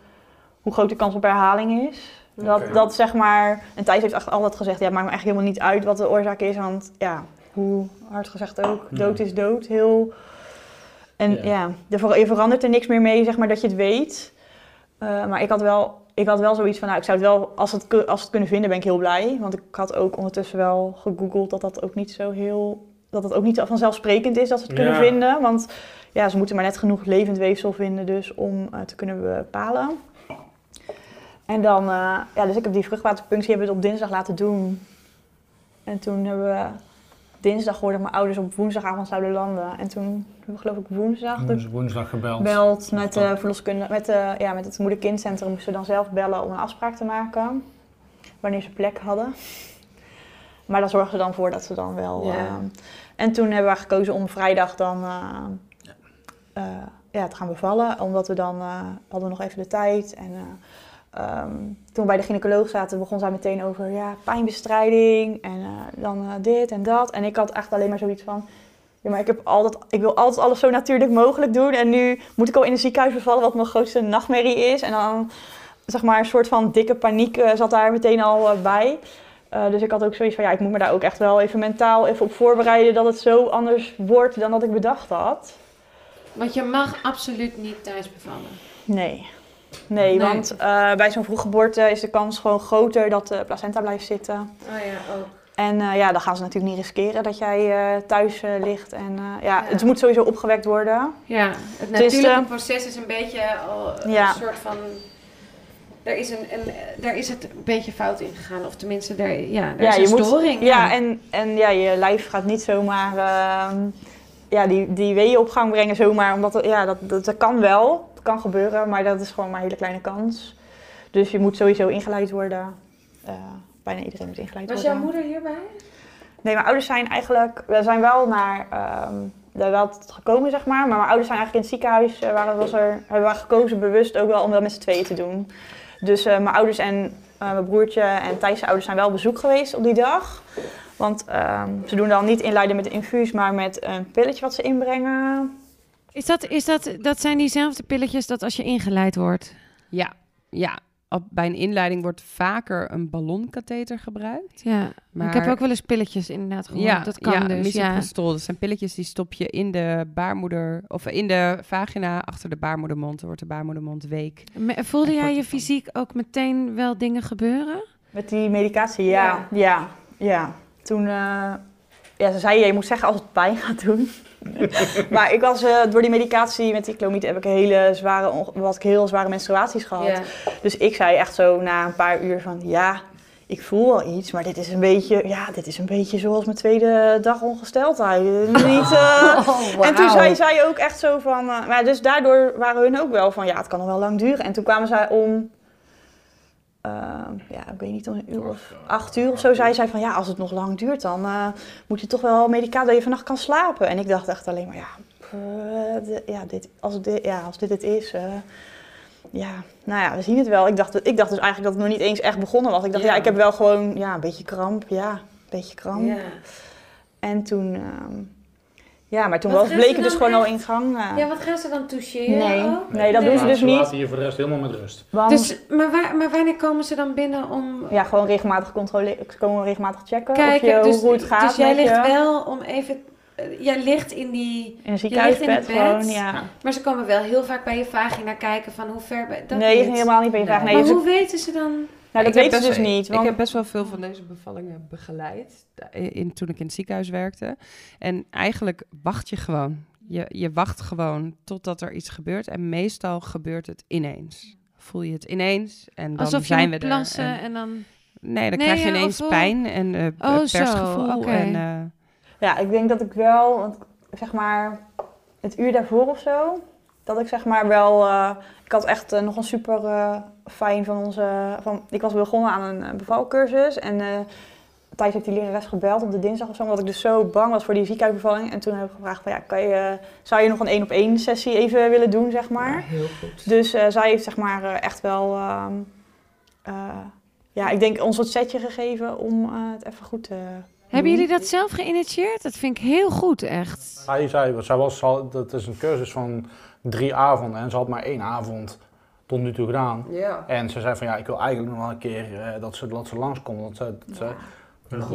hoe groot de kans op herhaling is. Dat, dat zeg maar... En Thijs heeft echt altijd gezegd... Ja, het maakt me eigenlijk helemaal niet uit wat de oorzaak is. Want ja, hoe hard gezegd ook, dood is dood. Heel... En Ja. ja, er je verandert er niks meer mee, zeg maar, dat je het weet. Eh, maar ik had, wel, ik had wel zoiets van, nou, ik zou het wel, als het, als het kunnen vinden, ben ik heel blij. Want ik had ook ondertussen wel gegoogeld dat dat ook niet zo heel, dat het ook niet vanzelfsprekend is dat ze het kunnen Ja. vinden. Want ja, ze moeten maar net genoeg levend weefsel vinden dus om eh, te kunnen bepalen. En dan, eh, ja, dus ik heb die vruchtwaterpunctie hebben we het op dinsdag laten doen. En toen hebben we dinsdag gehoord dat mijn ouders op woensdagavond zouden landen. En toen hebben we geloof ik woensdag Dus woensdag gebeld. belt met de verloskunde, met, de, ja, met het moeder-kindcentrum moesten we dan zelf bellen om een afspraak te maken. Wanneer ze plek hadden. Maar daar zorgen ze dan voor dat ze dan wel. Ja. eh, en toen hebben we gekozen om vrijdag dan eh, eh, ja, te gaan bevallen. Omdat we dan eh, hadden we nog even de tijd. En eh, ehm, toen we bij de gynaecoloog zaten, begon zij meteen over ja, pijnbestrijding. En eh, dan eh, dit en dat. En ik had echt alleen maar zoiets van. Ja, maar ik, heb altijd, ik wil altijd alles zo natuurlijk mogelijk doen. En nu moet ik al in een ziekenhuis bevallen, wat mijn grootste nachtmerrie is. En dan, zeg maar, een soort van dikke paniek eh, zat daar meteen al bij. Dus ik had ook zoiets van, ja, ik moet me daar ook echt wel even mentaal even op voorbereiden... dat het zo anders wordt dan dat ik bedacht had. Want je mag absoluut niet thuis bevallen. Nee. Nee, Nee. want eh, bij zo'n vroeggeboorte is de kans gewoon groter dat de placenta blijft zitten. Oh ja, ook. En eh, ja, dan gaan ze natuurlijk niet riskeren dat jij eh, thuis ligt. En ja, Ja. het moet sowieso opgewekt worden. Ja, het is, natuurlijke proces is een beetje al een Ja. soort van... Er is, een, een, daar is het een beetje fout in gegaan. Of tenminste, daar, ja, er is een je moet- storing. Ja, en, en ja, je lijf gaat niet zomaar ehm, ja, die, die weeën op gang brengen zomaar. Omdat ja, dat, dat, dat kan wel, kan gebeuren, maar dat is gewoon maar een hele kleine kans. Dus je moet sowieso ingeleid worden. Eh, bijna iedereen moet ingeleid Was worden. jouw moeder hierbij? Nee, mijn ouders zijn eigenlijk, we zijn wel naar, ehm daar wel gekomen zeg maar. Maar mijn ouders zijn eigenlijk in het ziekenhuis, eh, waren, was er, hebben we gekozen bewust ook wel om dat met z'n tweeën te doen. Dus eh, mijn ouders en mijn broertje en Thijs' ouders zijn wel op bezoek geweest op die dag. Want ehm, ze doen dan niet inleiden met een infuus, maar met een pilletje wat ze inbrengen. Is dat, is dat, dat zijn diezelfde pilletjes dat als je ingeleid wordt? Ja, ja. Op, bij een inleiding wordt vaker een ballonkatheter gebruikt. Ja, Maar- ik heb ook wel eens pilletjes inderdaad gehoord. ja, dat kan ja, dus. Ja. misoprostol. Dat zijn pilletjes die stop je in de baarmoeder of in de vagina achter de baarmoedermond. Dan wordt de baarmoedermond week. Me- Voelde jij je fysiek ook meteen wel dingen gebeuren? Met die medicatie, ja. Ja, ja. Toen, eh, ja, ze zei, je moet zeggen als het pijn gaat doen. maar ik was, eh, door die medicatie met die clomid heb ik hele zware, wat ik heel zware menstruaties gehad. Dus ik zei echt zo na een paar uur van, ja, ik voel wel iets, maar dit is een beetje, ja, dit is een beetje zoals mijn tweede dag ongesteldheid. Niet, eh, En toen zei zij ook echt zo van, eh, maar dus daardoor waren hun ook wel van, ja, het kan nog wel lang duren. En toen kwamen zij om, ehm, ja, ik weet niet, een uur of acht uur of zo, zei zij van, ja, als het nog lang duurt, dan eh, moet je toch wel medicatie dat je vannacht kan slapen. En ik dacht echt alleen maar, ja, eh, de- ja, dit, als, dit, ja als dit het is, eh, ja, nou ja, we zien het wel. Ik dacht, ik dacht dus eigenlijk dat het nog niet eens echt begonnen was. Ik dacht, ja, Ja. ik heb wel gewoon, ja, een beetje kramp, ja, een beetje kramp. En toen, ehm, ja, maar toen Wat was, bleek ze het dus gewoon al in gang. eh. Ja, wat gaan ze dan toucheren? Nee, ook? nee, dat doen ze dus ze niet. laten je voor de rest helemaal met rust. Want, Dus, maar, waar, maar wanneer komen ze dan binnen om... ja, gewoon regelmatig controleren, gewoon regelmatig checken of je, dus, hoe het gaat dus jij ligt je. wel om even... eh, Jij ligt in die... In een ziekenhuisbed het bed. gewoon, ja. Maar ze komen wel heel vaak bij je vagina kijken van hoe ver... bij- Dat nee, niet. helemaal niet bij je Nee. vraag. Nee, maar hoe weten ze dan... nou, dat weten ze dus niet. Ik heb best wel veel van deze bevallingen begeleid in, in- toen ik in het ziekenhuis werkte. En eigenlijk wacht je gewoon. Je, je wacht gewoon totdat er iets gebeurt. En meestal gebeurt het ineens. Voel je het ineens en dan Alsof je zijn moet we plassen er. En, en, dan... nee, dan Nee, krijg je ja, ineens of- pijn en Oh, zo, persgevoel. En, eh, ja, ik denk dat ik wel, want, zeg maar, het uur daarvoor of zo, dat ik zeg maar wel, eh, ik had echt eh, nog een super eh, fijn van onze, van, ik was begonnen aan een bevalcursus en eh, Thijs heeft die lerares gebeld op de dinsdag of zo, omdat ik dus zo bang was voor die ziekenhuisbevalling. En toen heb ik gevraagd van ja, kan je, zou je nog een één op één sessie even willen doen, zeg maar. Heel goed. Dus eh, zij heeft zeg maar eh, echt wel, ehm, eh, ja, ik denk ons wat setje gegeven om eh, het even goed te Hebben jullie dat zelf geïnitieerd? Dat vind ik heel goed, echt. Hij zei, zij was, al- dat is een cursus van drie avonden en ze had maar één avond tot nu toe gedaan. Ja. En ze zei van ja, ik wil eigenlijk nog wel een keer eh, dat, ze, dat ze langskomt. Dat ze, dat ze,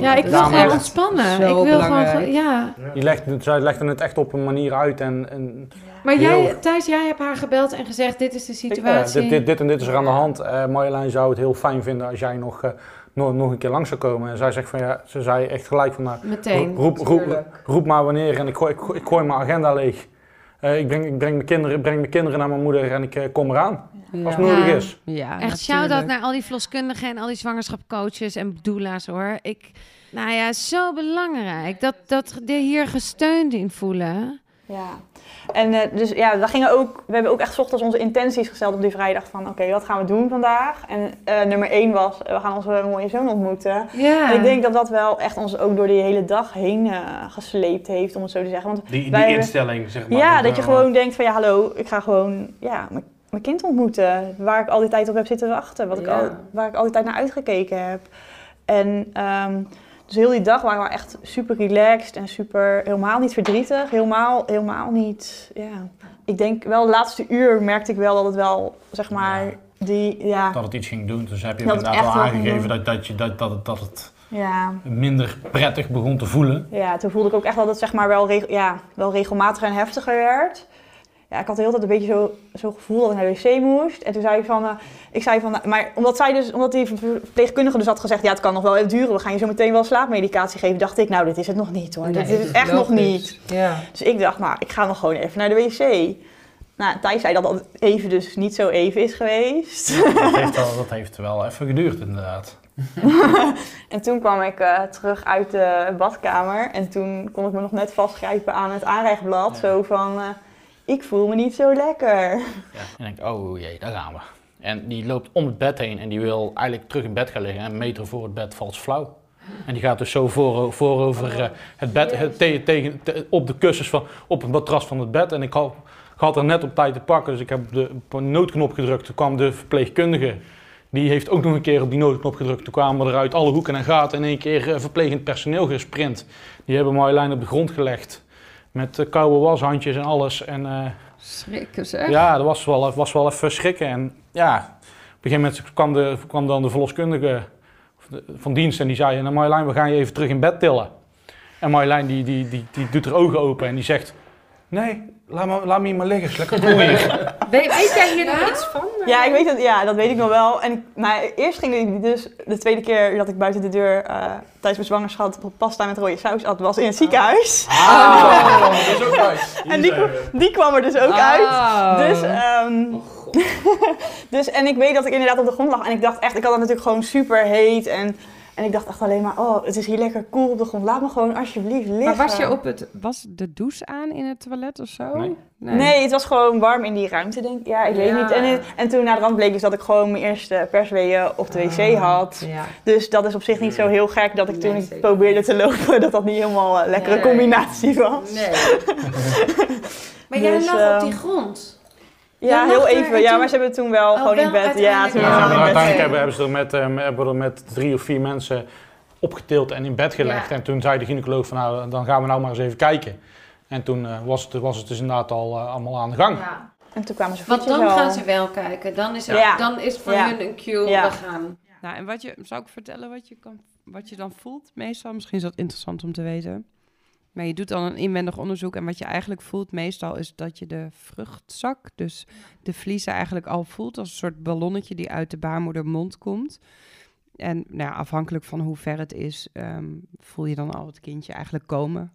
Ja, ik wil gewoon echt ontspannen. zo Ik wil gewoon, belangrijk. ja. die legde, zij legde het echt op een manier uit en, en Maar Heel- jij, Thijs, jij hebt haar gebeld en gezegd, dit is de ik, situatie. eh, dit, dit, dit en dit is er aan de hand. Eh Marjolein zou het heel fijn vinden als jij nog, eh, nog, nog een keer langs zou komen. En zij zegt van ja, ze zei echt gelijk van nou, Meteen. roep, roep, roep maar wanneer en ik gooi, ik, gooi- ik gooi mijn agenda leeg. Eh, ik, breng, ik breng, mijn kinderen, breng mijn kinderen naar mijn moeder en ik eh, kom eraan als Ja. nodig Ja. is. Ja, Echt shout-out naar al die verloskundigen en al die zwangerschapcoaches en doula's hoor. Ik, nou ja, zo belangrijk dat, dat je hier gesteund in voelen. Ja, en eh, dus ja, we, gingen ook, we hebben ook echt 's ochtends onze intenties gesteld op die vrijdag van oké, wat gaan we doen vandaag? En eh, nummer één was, we gaan onze mooie zoon ontmoeten. En ik denk dat dat wel echt ons ook door die hele dag heen eh, gesleept heeft, om het zo te zeggen. Want Die, die Wij instelling, zeg maar. ja, dat je gewoon denkt van ja, hallo, ik ga gewoon ja, mijn- mijn kind ontmoeten. Waar ik al die tijd op heb zitten wachten. Wat ik al, waar ik al die tijd naar uitgekeken heb. En ehm, dus heel die dag waren we echt super relaxed en super, helemaal niet verdrietig. Helemaal, helemaal niet, ja. Ik denk wel, de laatste uur merkte ik wel dat het wel, zeg maar, die, ja, Dat het iets ging doen. Dus heb je Dat inderdaad wel aangegeven dat, dat, je, dat, dat, het, dat het ja. minder prettig begon te voelen. Ja, toen voelde ik ook echt dat het zeg maar wel, ja, wel regelmatiger en heftiger werd. Ja, ik had de hele tijd een beetje zo, zo gevoel dat ik naar de wc moest. En toen zei ik van, eh, ik zei van, maar omdat zij dus, omdat die verpleegkundige dus had gezegd, ja, het kan nog wel even duren, we gaan je zo meteen wel slaapmedicatie geven, dacht ik, nou, dit is het nog niet hoor, dit is het echt nog niet. Ja. Dus ik dacht, nou, ik ga nog gewoon even naar de wc. Nou, Thijs zei dat dat even dus niet zo even is geweest. Dat heeft, wel, dat heeft wel even geduurd inderdaad. En toen kwam ik eh, terug uit de badkamer en toen kon ik me nog net vastgrijpen aan het aanrechtblad. Zo van, eh, ik voel me niet zo lekker. En ik denk, oh jee, daar gaan we. En die loopt om het bed heen en die wil eigenlijk terug in bed gaan liggen. En een meter voor het bed valt ze flauw. En die gaat dus zo voor, voorover eh, het bed, het, tegen, te- op de kussens van, op het matras van het bed. En ik had, ik had er net op tijd te pakken, dus ik heb de noodknop gedrukt. Toen kwam de verpleegkundige, die heeft ook nog een keer op die noodknop gedrukt. Toen kwamen er uit alle hoeken en gaten in één keer eh, verplegend personeel gesprint. Die hebben Marjolein op de grond gelegd. Met koude washandjes en alles. En eh, Schrikken zeg. ja, dat was wel, was wel even schrikken. En ja, op een gegeven moment kwam, de, kwam dan de verloskundige van dienst en die zei... Nou Marjolein, we gaan je even terug in bed tillen. En Marjolein die, die, die, die doet haar ogen open en die zegt... Nee, laat me, laat me hier maar liggen, is lekker. Weet, weet jij hier nog iets van? Ja, ik weet het, ja, dat weet ik nog wel. En ik, maar eerst ging ik dus, de tweede keer dat ik buiten de deur eh, tijdens mijn zwangerschap pasta met rode saus at, was in het ziekenhuis. Ah, dat is ook nice. En die, die kwam er dus ook Oh. uit. Dus, ehm, dus, en ik weet dat ik inderdaad op de grond lag. En ik dacht echt, ik had het natuurlijk gewoon super heet. En, en ik dacht echt alleen maar, oh, het is hier lekker koel op de grond. Laat me gewoon alsjeblieft liggen. Maar was je op het... Was de douche aan in het toilet of zo? Nee. Nee. het was gewoon warm in die ruimte, denk ik. Ja, ik weet Ja. niet. En, en toen na de rand bleek dus dat ik gewoon mijn eerste persweeën op de wc had. Ja. Dus dat is op zich niet zo heel gek dat ik toen Nee, ik probeerde te lopen, dat dat niet helemaal een lekkere Nee. combinatie was. Nee. Maar jij Dus, lag op ehm, die grond. Ja, heel even. en Ja, toen- maar ze hebben toen wel Oh, gewoon wel in bed. Ja, uiteindelijk toen Ja, bed. uiteindelijk hebben, hebben ze er met, eh, er met drie of vier mensen opgetild en in bed gelegd. Ja. En toen zei de gynaecoloog van nou, dan gaan we nou maar eens even kijken. En toen eh, was, het, was het dus inderdaad al eh, allemaal aan de gang. Ja. En toen kwamen ze Want dan al. gaan ze wel kijken. Dan is, er, Ja. dan is voor Ja. hun een cue, Ja. we gaan. Nou, en wat je, zou ik vertellen wat je, kan, wat je dan voelt meestal? Misschien is dat interessant om te weten. Maar je doet dan een inwendig onderzoek en wat je eigenlijk voelt meestal is dat je de vruchtzak, dus de vliezen eigenlijk al voelt als een soort ballonnetje die uit de baarmoedermond komt. En nou ja, afhankelijk van hoe ver het is, ehm, voel je dan al het kindje eigenlijk komen.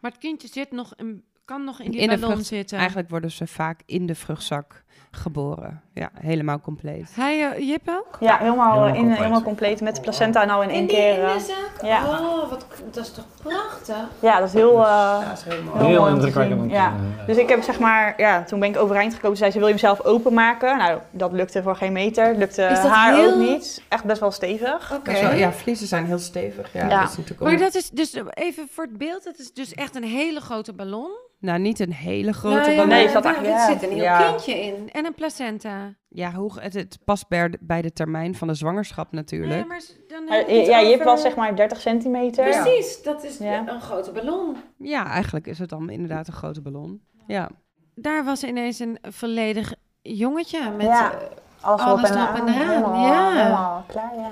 Maar het kindje zit nog een kan nog in die In de ballon vrucht- zitten. Eigenlijk worden ze vaak in de vruchtzak geboren. Ja, helemaal compleet. Hij, eh, Jip ook? Ja, helemaal, Helemaal in, compleet. helemaal compleet met de placenta nou in één keer. eh, zak? ja. Oh, wat, dat is toch prachtig? Ja, dat is heel, eh, Heel, mooi te indrukwekkend Ja. eh. Dus ik heb zeg maar, ja, toen ben ik overeind gekomen. Zei ze, wil je hem zelf openmaken? Nou, dat lukte voor geen meter. Lukte Is dat haar heel- ook niet. Echt best wel stevig. Oké. Dat is wel- ja, vliezen zijn heel stevig. Ja, Ja. Dat is Maar dat is dus, eh, even voor het beeld, het is dus echt een hele grote ballon. Nou, niet een hele grote Nou ja, ballon. Nee, is dat eigenlijk- ja. zit een heel Ja. kindje in. En een placenta. Ja, hoe, het, het past bij de, bij de termijn van de zwangerschap natuurlijk. Nee, maar dan Maar, heb je het ja, over- was zeg maar 30 centimeter. Precies, dat is Ja. een grote ballon. Ja, eigenlijk is het dan inderdaad een grote ballon. Ja, Daar was ineens een volledig jongetje met... Ja. eh, Alles, erop en eraan, Helemaal, ja. helemaal klaar, ja.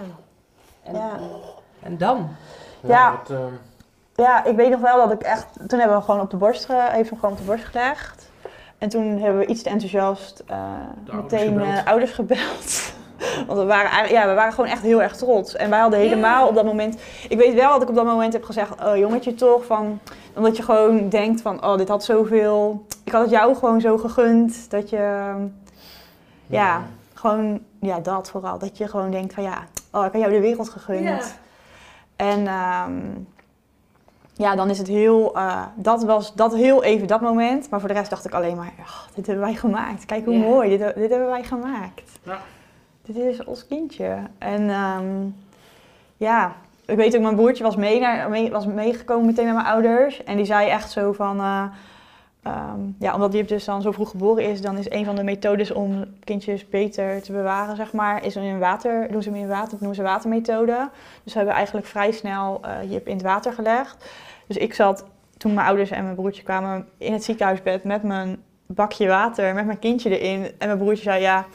en, Ja. en dan? Ja. wat, eh, Ja, ik weet nog wel dat ik echt... Toen hebben we hem gewoon op de borst, ge, heeft hem gewoon op de borst gelegd. En toen hebben we iets te enthousiast eh, ouders meteen gebeld. eh, ouders gebeld. Want we waren, eigenlijk- ja, we waren gewoon echt heel erg trots. En wij hadden helemaal op dat moment... Ik weet wel dat ik op dat moment heb gezegd... Oh, jongetje toch, van... Omdat je gewoon denkt van... Oh, dit had zoveel... Ik had het jou gewoon zo gegund. Dat je... Ja, gewoon... Ja, dat vooral. Dat je gewoon denkt van... Ja, oh, ik had jou de wereld gegund. Ja. En ehm, ja, dan is het heel, eh, dat was dat heel even dat moment. Maar voor de rest dacht ik alleen maar, "Ach, dit hebben wij gemaakt. Kijk hoe mooi, dit, dit hebben wij gemaakt. Ja. Dit is ons kindje. En ehm, ja, ik weet ook, mijn broertje was, mee naar, mee, was meegekomen meteen met mijn ouders. En die zei echt zo van, eh, ehm, ja, omdat die dus dan zo vroeg geboren is, dan is een van de methodes om kindjes beter te bewaren, zeg maar, is in water, doen ze hem in water, dat noemen ze watermethode. Dus we hebben eigenlijk vrij snel eh Jip in het water gelegd. Dus ik zat, toen mijn ouders en mijn broertje kwamen, in het ziekenhuisbed met mijn bakje water, met mijn kindje erin. En mijn broertje zei, ja,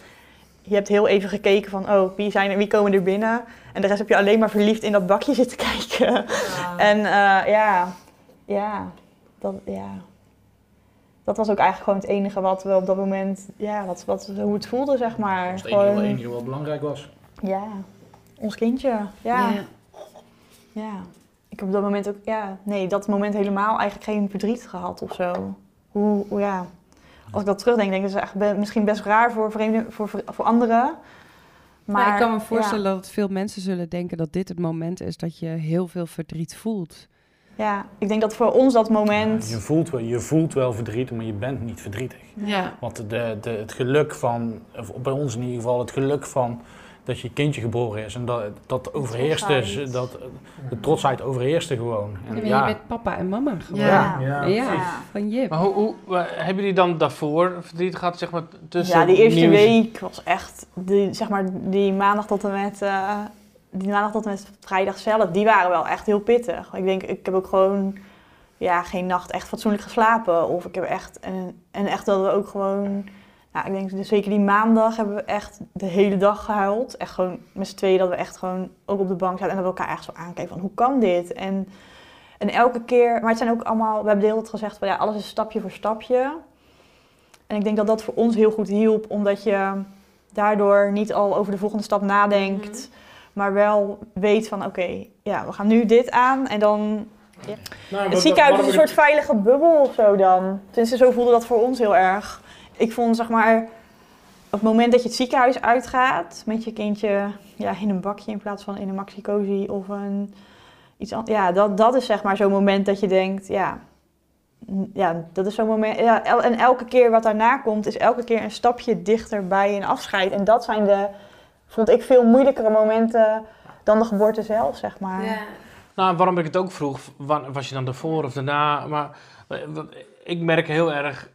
je hebt heel even gekeken van, oh, wie, zijn er, wie komen er binnen? En de rest heb je alleen maar verliefd in dat bakje zitten kijken. En eh, ja, ja, dat, ja, dat was ook eigenlijk gewoon het enige wat we op dat moment, ja, wat, wat, hoe het voelde, zeg maar. Dat het enige, Gewoon, enige wat belangrijk was. ja, ons kindje, ja. Ja, ik heb op dat moment ook, ja, nee, dat moment helemaal eigenlijk geen verdriet gehad of zo. Hoe, hoe ja, als ik dat terugdenk, denk ik dat is echt misschien best raar voor vreemden, voor, voor anderen. Maar ik kan me ja. voorstellen dat veel mensen zullen denken dat dit het moment is dat je heel veel verdriet voelt. Ja, ik denk dat voor ons dat moment, Je voelt, wel, je voelt wel verdriet, maar je bent niet verdrietig. Ja. Want de, de, het geluk van, of bij ons in ieder geval, het geluk van dat je kindje geboren is en dat, dat overheerste, trotsheid. dat, de trotsheid overheerste gewoon. En En ja, Je bent papa en mama geworden. Ja. ja, van Jip. Maar hoe, hoe, hebben jullie dan daarvoor verdriet gehad, zeg maar, tussen ja, die eerste nieuws- week was echt, die, zeg maar, die maandag tot en met, eh, die maandag tot en met vrijdag zelf, die waren wel echt heel pittig. Ik denk, ik heb ook gewoon, ja, geen nacht echt fatsoenlijk geslapen. Of ik heb echt, en, en echt dat we ook gewoon, nou, ik denk dus zeker die maandag hebben we echt de hele dag gehuild. Echt gewoon met z'n tweeën dat we echt gewoon ook op de bank zaten en dat we elkaar echt zo aankijken van, hoe kan dit? En, en elke keer, maar het zijn ook allemaal, we hebben de hele tijd gezegd van, ja, alles is stapje voor stapje. En ik denk dat dat voor ons heel goed hielp, omdat je daardoor niet al over de volgende stap nadenkt, maar wel weet van oké, ja, we gaan nu dit aan en dan... Het ziekenhuis is een soort veilige bubbel of zo dan. Tenminste, zo voelde dat voor ons heel erg. Ik vond zeg maar, op het moment dat je het ziekenhuis uitgaat met je kindje ja, in een bakje in plaats van in een maxi-cozy of een iets anders. Ja, dat, dat is zeg maar zo'n moment dat je denkt, ja, ja, dat is zo'n moment. Ja, el- en elke keer wat daarna komt, is elke keer een stapje dichter bij een afscheid. En dat zijn de, vond ik, veel moeilijkere momenten dan de geboorte zelf, zeg maar. Ja. Nou, waarom ik het ook vroeg, wa- was je dan ervoor of daarna? Maar eh, ik merk heel erg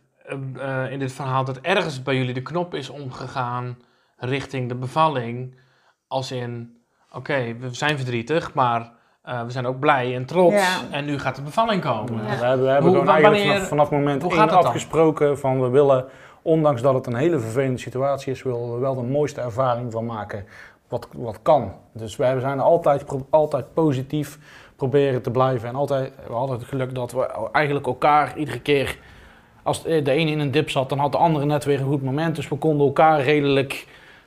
in dit verhaal dat ergens bij jullie de knop is omgegaan richting de bevalling. Als in, oké, we zijn verdrietig, maar eh, we zijn ook blij en trots. Ja. En nu gaat de bevalling komen. We hebben, we hebben Hoe- gewoon wanneer- vanaf, vanaf moment één dan? afgesproken van we willen, ondanks dat het een hele vervelende situatie is, willen we wel de mooiste ervaring van maken wat, wat kan. Dus wij zijn er altijd, altijd positief proberen te blijven en altijd, we hadden het geluk dat we eigenlijk elkaar iedere keer, als de ene in een dip zat, dan had de andere net weer een goed moment. Dus we konden elkaar redelijk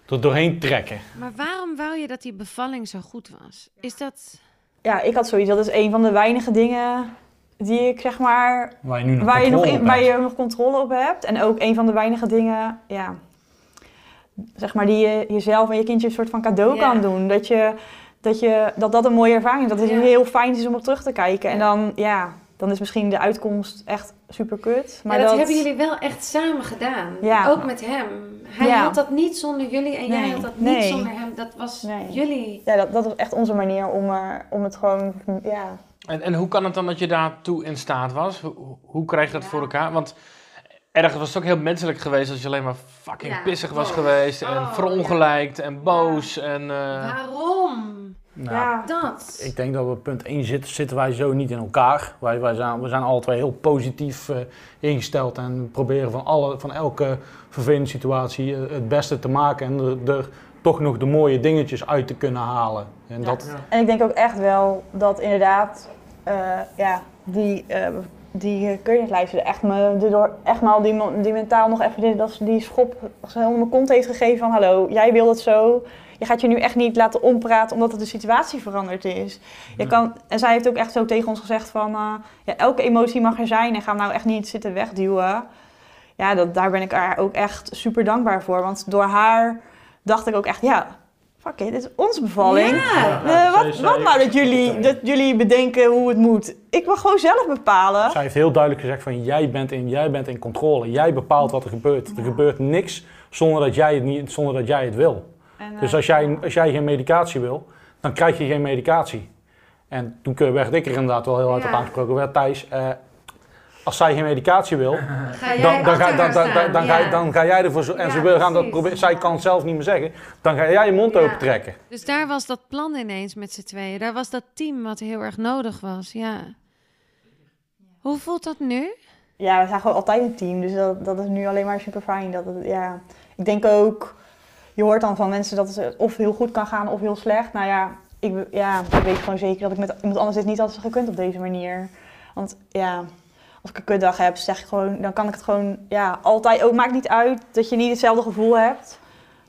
er doorheen trekken. Maar waarom wou je dat die bevalling zo goed was? Is dat... Ja, ik had zoiets. Dat is een van de weinige dingen die ik zeg maar Waar je nu nog waar je, nog controle in, op waar hebt. je nog controle op hebt. En ook een van de weinige dingen, ja, zeg maar, die je jezelf en je kindje een soort van cadeau kan doen. Dat, je, dat, je, dat dat een mooie ervaring is. Dat het Ja. heel fijn is om op terug te kijken. En Ja. dan, ja, dan is misschien de uitkomst echt super kut. Maar dat, dat, hebben jullie wel echt samen gedaan. Ja. Ook met hem. Hij Ja. had dat niet zonder jullie en jij had dat niet Nee. zonder hem. Dat was Nee. jullie. Ja, dat, dat is echt onze manier om, er, om het gewoon, ja... En, en hoe kan het dan dat je daartoe in staat was? Hoe, hoe krijg je dat voor elkaar? Want ergens was het ook heel menselijk geweest als je alleen maar fucking Ja. pissig was Oh. geweest. En Oh, verongelijkt en boos. En, eh, Waarom? Nou, ja. Dat. Ik denk dat we op punt 1 zitten, zitten wij zo niet in elkaar. Wij, wij zijn, we zijn alle twee heel positief eh, ingesteld en proberen van, alle, van elke vervelende situatie eh, het beste te maken en er, er toch nog de mooie dingetjes uit te kunnen halen. En dat, En ik denk ook echt wel dat inderdaad, eh, ja, die, eh die uh, keuringslijst echt me door echt maar die, die mentaal nog even die, dat, die schop onder mijn kont heeft gegeven van hallo, jij wil het zo. Je gaat je nu echt niet laten ompraten omdat het de situatie veranderd is. Je kan, en zij heeft ook echt zo tegen ons gezegd van eh, ja, elke emotie mag er zijn en ga hem nou echt niet zitten wegduwen. Ja, dat, daar ben ik haar ook echt super dankbaar voor. Want door haar dacht ik ook echt, ja, fuck it, dit is onze bevalling. Ja. Eh, wat, wat nou dat jullie, dat jullie bedenken hoe het moet? Ik mag gewoon zelf bepalen. zij heeft heel duidelijk gezegd van jij bent, in, jij bent in controle. Jij bepaalt wat er gebeurt. Er gebeurt niks zonder dat jij het, niet, zonder dat jij het wil. En, eh, Dus als jij, als jij geen medicatie wil, dan krijg je geen medicatie. En toen werd ik er inderdaad wel heel hard Ja. op aangesproken. Werd Thijs, eh, als zij geen medicatie wil, Ga dan, dan, ga, dan, dan, dan, ga, je- Ja. dan ga jij ervoor en Ja, ze wil gaan dat proberen. Zij kan het zelf niet meer zeggen. Dan ga jij je mond Ja. open trekken. Dus daar was dat plan ineens met z'n tweeën. Daar was dat team wat heel erg nodig was, ja. Hoe voelt dat nu? Ja, we zijn gewoon altijd een team. Dus dat, dat is nu alleen maar super fijn. Dat het, ja. Ik denk ook, je hoort dan van mensen dat het of heel goed kan gaan of heel slecht. Nou ja, ik, ja, ik weet gewoon zeker dat ik met iemand anders dit niet had gekund op deze manier. Want ja, als ik een kutdag heb, zeg ik gewoon, dan kan ik het gewoon, ja, altijd ook. Maakt niet uit dat je niet hetzelfde gevoel hebt.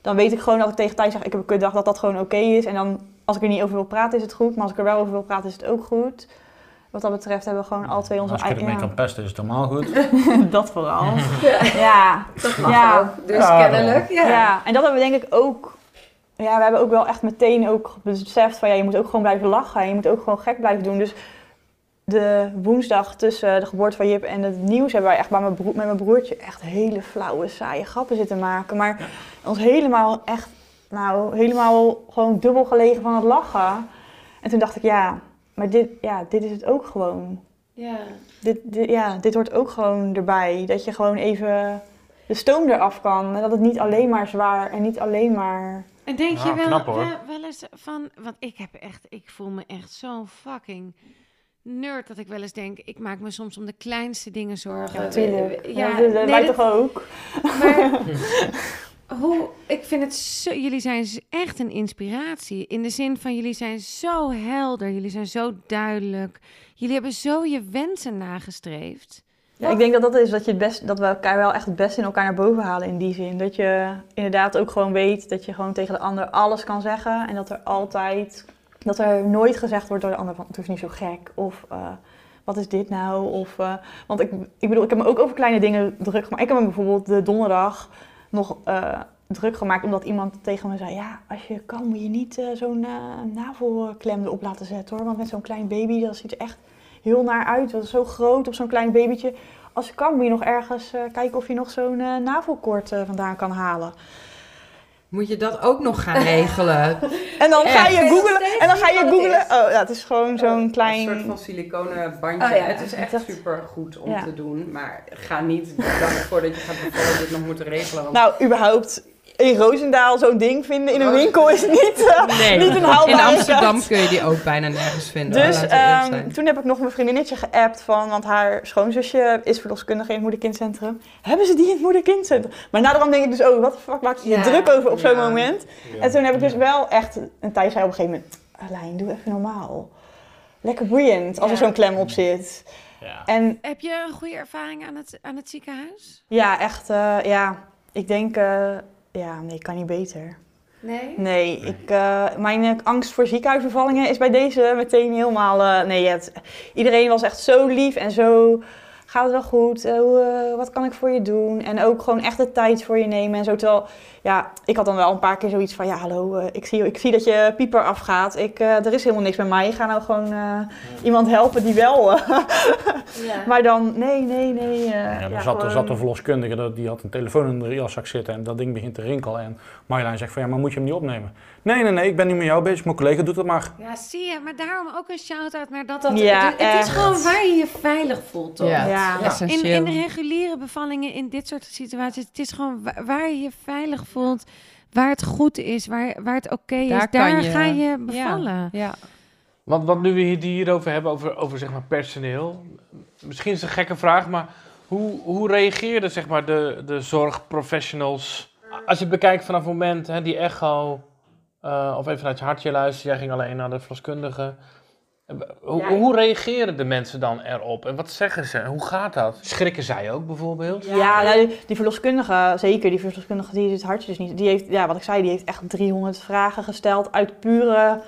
Dan weet ik gewoon dat ik tegen Thijs zeg, ik heb een kutdag, dat dat gewoon oké is. En dan, als ik er niet over wil praten, is het goed. Maar als ik er wel over wil praten, is het ook goed. Wat dat betreft hebben we gewoon alle twee onze Als je mee ja. kan pesten, is het helemaal goed. Dat vooral. ja. Dat mag Ja. ook. Dus Ja, kennelijk. Ja. Ja. en dat hebben we denk ik ook. Ja, we hebben ook wel echt meteen ook beseft van ja, je moet ook gewoon blijven lachen. En je moet ook gewoon gek blijven doen. Dus de woensdag tussen de geboorte van Jip en het nieuws hebben wij echt bij mijn broer, met mijn broertje echt hele flauwe, saaie grappen zitten maken. Maar ons helemaal echt, nou, helemaal gewoon dubbel gelegen van het lachen. En toen dacht ik, ja, maar dit, ja, dit is het ook gewoon. Ja. Dit, dit, ja, dit hoort ook gewoon erbij. Dat je gewoon even de stoom eraf kan. En dat het niet alleen maar zwaar en niet alleen maar... En denk Ja, je wel, knap, wel, wel eens van, want ik heb echt, ik voel me echt zo'n fucking nerd dat ik wel eens denk, ik maak me soms om de kleinste dingen zorgen. Natuurlijk. Ja, dat, dat, nee, wij dat- toch ook? Maar hoe, ik vind het jullie zijn echt een inspiratie. In de zin van jullie zijn zo helder, jullie zijn zo duidelijk. Jullie hebben zo je wensen nagestreefd. Ja, ik denk dat dat is dat, je het best, dat we elkaar wel echt het beste in elkaar naar boven halen in die zin. Dat je inderdaad ook gewoon weet dat je gewoon tegen de ander alles kan zeggen. En dat er altijd, dat er nooit gezegd wordt door de ander van het is niet zo gek. Of eh, wat is dit nou? Of, eh, want ik, ik bedoel, ik heb me ook over kleine dingen druk gemaakt. Ik heb me bijvoorbeeld de donderdag nog eh, druk gemaakt omdat iemand tegen me zei... Ja, als je kan moet je niet eh, zo'n eh, navelklem erop laten zetten hoor. Want met zo'n klein baby, dat ziet er echt heel naar uit. Dat is zo groot op zo'n klein babytje. Als je kan moet je nog ergens kijken of je nog zo'n navelkoord vandaan kan halen. Moet je dat ook nog gaan regelen? En dan ga je Echt? googlen. En dan ga je is. Oh ja, het is gewoon zo'n Een klein... soort van siliconen bandje. Oh ja, het is echt dat- super goed om Ja. te doen. Maar ga niet de dag voordat je gaat bevallen dit nog moeten regelen. Want Nou, überhaupt in Roosendaal zo'n ding vinden in een winkel is niet, eh, nee, niet een haalbare in Amsterdam kun je die ook bijna nergens vinden. Dus ehm, toen heb ik nog mijn vriendinnetje geappt van, want haar schoonzusje is verloskundige in het moederkindcentrum. Hebben ze die in het moederkindcentrum? Maar naderhand denk ik dus, oh, wat de fuck maak je Ja, druk over op zo'n ja. moment? En toen heb ik dus wel echt, en Thijs zei op een gegeven moment, Alijn, doe even normaal. Lekker boeiend als er zo'n klem op zit. Ja. En Heb je een goede ervaring aan het, aan het ziekenhuis? ja, echt, eh, ja, ik denk, eh, ja, nee, kan niet beter. Nee? Nee, ik, eh, mijn eh, angst voor ziekenhuisbevallingen is bij deze meteen helemaal... eh, nee, het, iedereen was echt zo lief en zo... Gaat het wel goed? Eh, hoe, eh, wat kan ik voor je doen? En ook gewoon echt de tijd voor je nemen en zo. Terwijl, ja, ik had dan wel een paar keer zoiets van... Ja, hallo, eh, ik, zie, ik zie dat je pieper afgaat. Ik, eh, er is helemaal niks bij mij. Ga nou gewoon eh, iemand helpen die wel... eh, maar dan, nee, nee, nee. eh, Ja, er, ja, zat, er zat een verloskundige, dat- die had een telefoon in de jaszak zitten en dat ding begint te rinkelen. En Marjolein zegt van, ja, maar moet je hem niet opnemen? Nee, nee, nee, ik ben niet met jou bezig, mijn collega doet het maar. Ja, zie je. Maar daarom ook een shout-out naar dat. dat Ja, het, het is gewoon waar je je veilig voelt, toch? Ja. Ja. In, in de reguliere bevallingen, in dit soort situaties, het is gewoon wa- waar je je veilig voelt, waar het goed is, waar, waar het oké is, Daar daar, kan je- ga je bevallen. Ja. Want, want nu we het hierover hebben, over, over zeg maar personeel. Misschien is het een gekke vraag, maar hoe, hoe reageerden zeg maar, de, de zorgprofessionals? Als je het bekijkt vanaf het moment, hè, die echo, eh, of even naar het hartje luisteren, jij ging alleen naar de verloskundige. Eh, Hoe, Ja, hoe reageren de mensen dan erop? En wat zeggen ze? Hoe gaat dat? Schrikken zij ook bijvoorbeeld? Ja, nou, die, die verloskundige, zeker, die verloskundige die het hartje dus niet. Die heeft, ja, wat ik zei, die heeft echt 300 vragen gesteld uit pure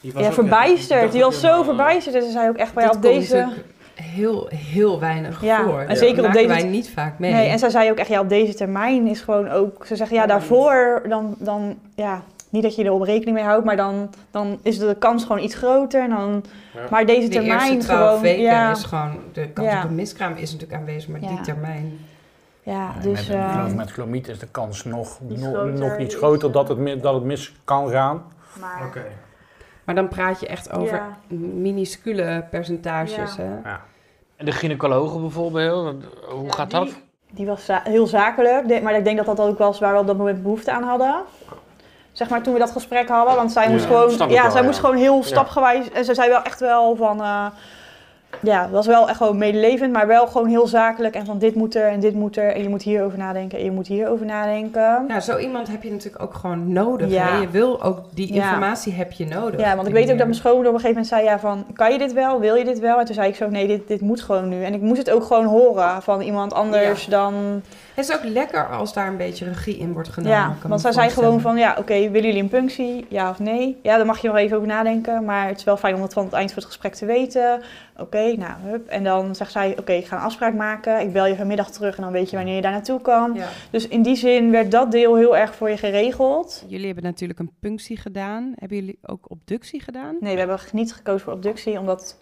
ja, verbijsterd. Die was zo verbijsterd en ze zei ook echt bij op deze. heel, heel weinig Ja, voor. en zeker op deze- wij niet vaak mee. Nee, en zij zei ook echt, ja, op deze termijn is gewoon ook. Ze zeggen, ja, daarvoor dan, dan ja, niet dat je er op rekening mee houdt, maar dan, dan is de kans gewoon iets groter. En dan, Ja. Maar deze de termijn gewoon. weken ja, is gewoon... De kans Ja. op een miskraam is natuurlijk aanwezig, maar Ja. die termijn... ja, dus. met, eh, geloof, met is de kans nog, Iets nog, groter, nog iets groter eh, dat het, dat het mis kan gaan. maar, Maar dan praat je echt over Ja. minuscule percentages, Ja. hè? En de gynaecologen bijvoorbeeld, hoe Ja, gaat die- dat? Die was za- heel zakelijk, maar ik denk dat dat ook was waar we op dat moment behoefte aan hadden. Zeg maar toen we dat gesprek hadden, want zij Ja, moest gewoon, ja, wel, zij ja. moest gewoon heel stapgewijs. En ze zei wel echt wel van, eh, ja, het was wel echt gewoon medelevend, maar wel gewoon heel zakelijk. En van dit moet er en dit moet er en je moet hierover nadenken en je moet hierover nadenken. Ja, zo iemand heb je natuurlijk ook gewoon nodig. Ja. Hè? Je wil ook die Ja. informatie heb je nodig. Ja, want ik weet ook dat mijn schoonmoeder op een gegeven moment zei, ja, van, kan je dit wel? Wil je dit wel? En toen zei ik zo, nee, dit, dit moet gewoon nu. En ik moest het ook gewoon horen van iemand anders dan... Het is ook lekker als daar een beetje regie in wordt genomen. Ja, want zij zei gewoon van, ja, oké, willen jullie een punctie? Ja of nee? Ja, daar mag je nog even over nadenken, maar het is wel fijn om het van het eind van het gesprek te weten. Oké, nou, hup. En dan zegt zij, oké, ik ga een afspraak maken. Ik bel je vanmiddag terug en dan weet je wanneer je daar naartoe kan. Ja. Dus in die zin werd dat deel heel erg voor je geregeld. Jullie hebben natuurlijk een punctie gedaan. Hebben jullie ook obductie gedaan? Nee, we hebben niet gekozen voor obductie, omdat,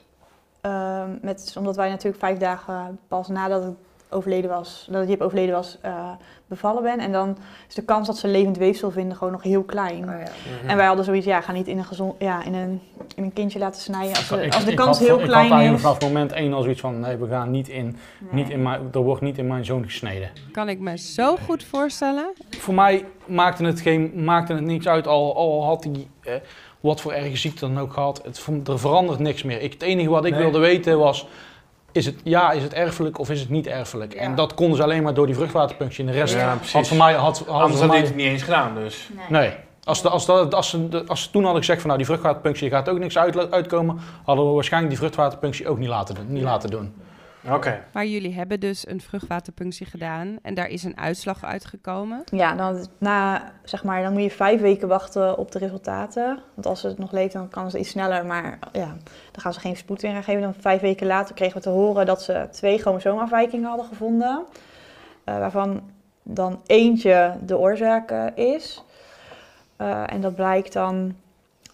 ehm, met, omdat wij natuurlijk vijf dagen pas nadat het overleden was, dat Jip overleden was, eh, bevallen ben. En dan is de kans dat ze levend weefsel vinden gewoon nog heel klein. Oh, ja. En wij hadden zoiets, ja, ga niet in een, gezond, ja, in een, in een kindje laten snijden als, de, Ik- als de ik kans had- heel had klein is. vanaf moment één al zoiets van, nee, we gaan niet in, niet in mijn, er wordt niet in mijn zoon gesneden. Kan ik me zo goed voorstellen. Voor mij maakte het, geen, maakte het niks uit, al, al had hij eh, wat voor erge ziekte dan ook gehad. Het, er verandert niks meer. Ik, het enige wat ik Nee. wilde weten was, is het, ja, is het erfelijk of is het niet erfelijk? En dat konden ze alleen maar door die vruchtwaterpunctie. En de rest Ja, had voor mij... Had, had Anders voor had je mij het niet eens gedaan dus. nee. Als, de, als, de, als, ze, de- als ze toen hadden gezegd van nou die vruchtwaterpunctie gaat ook niks uit, uitkomen, hadden we waarschijnlijk die vruchtwaterpunctie ook niet laten, niet laten doen. Oké. Maar jullie hebben dus een vruchtwaterpunctie gedaan. En daar is een uitslag uitgekomen. Ja, dan, na, zeg maar, dan moet je vijf weken wachten op de resultaten. Want als het nog leeft, dan kan ze iets sneller. Maar ja, dan gaan ze geen spoed in geven. Dan vijf weken later kregen we te horen dat ze twee chromosoomafwijkingen hadden gevonden. eh, waarvan dan eentje de oorzaak eh, is. Eh, en dat blijkt dan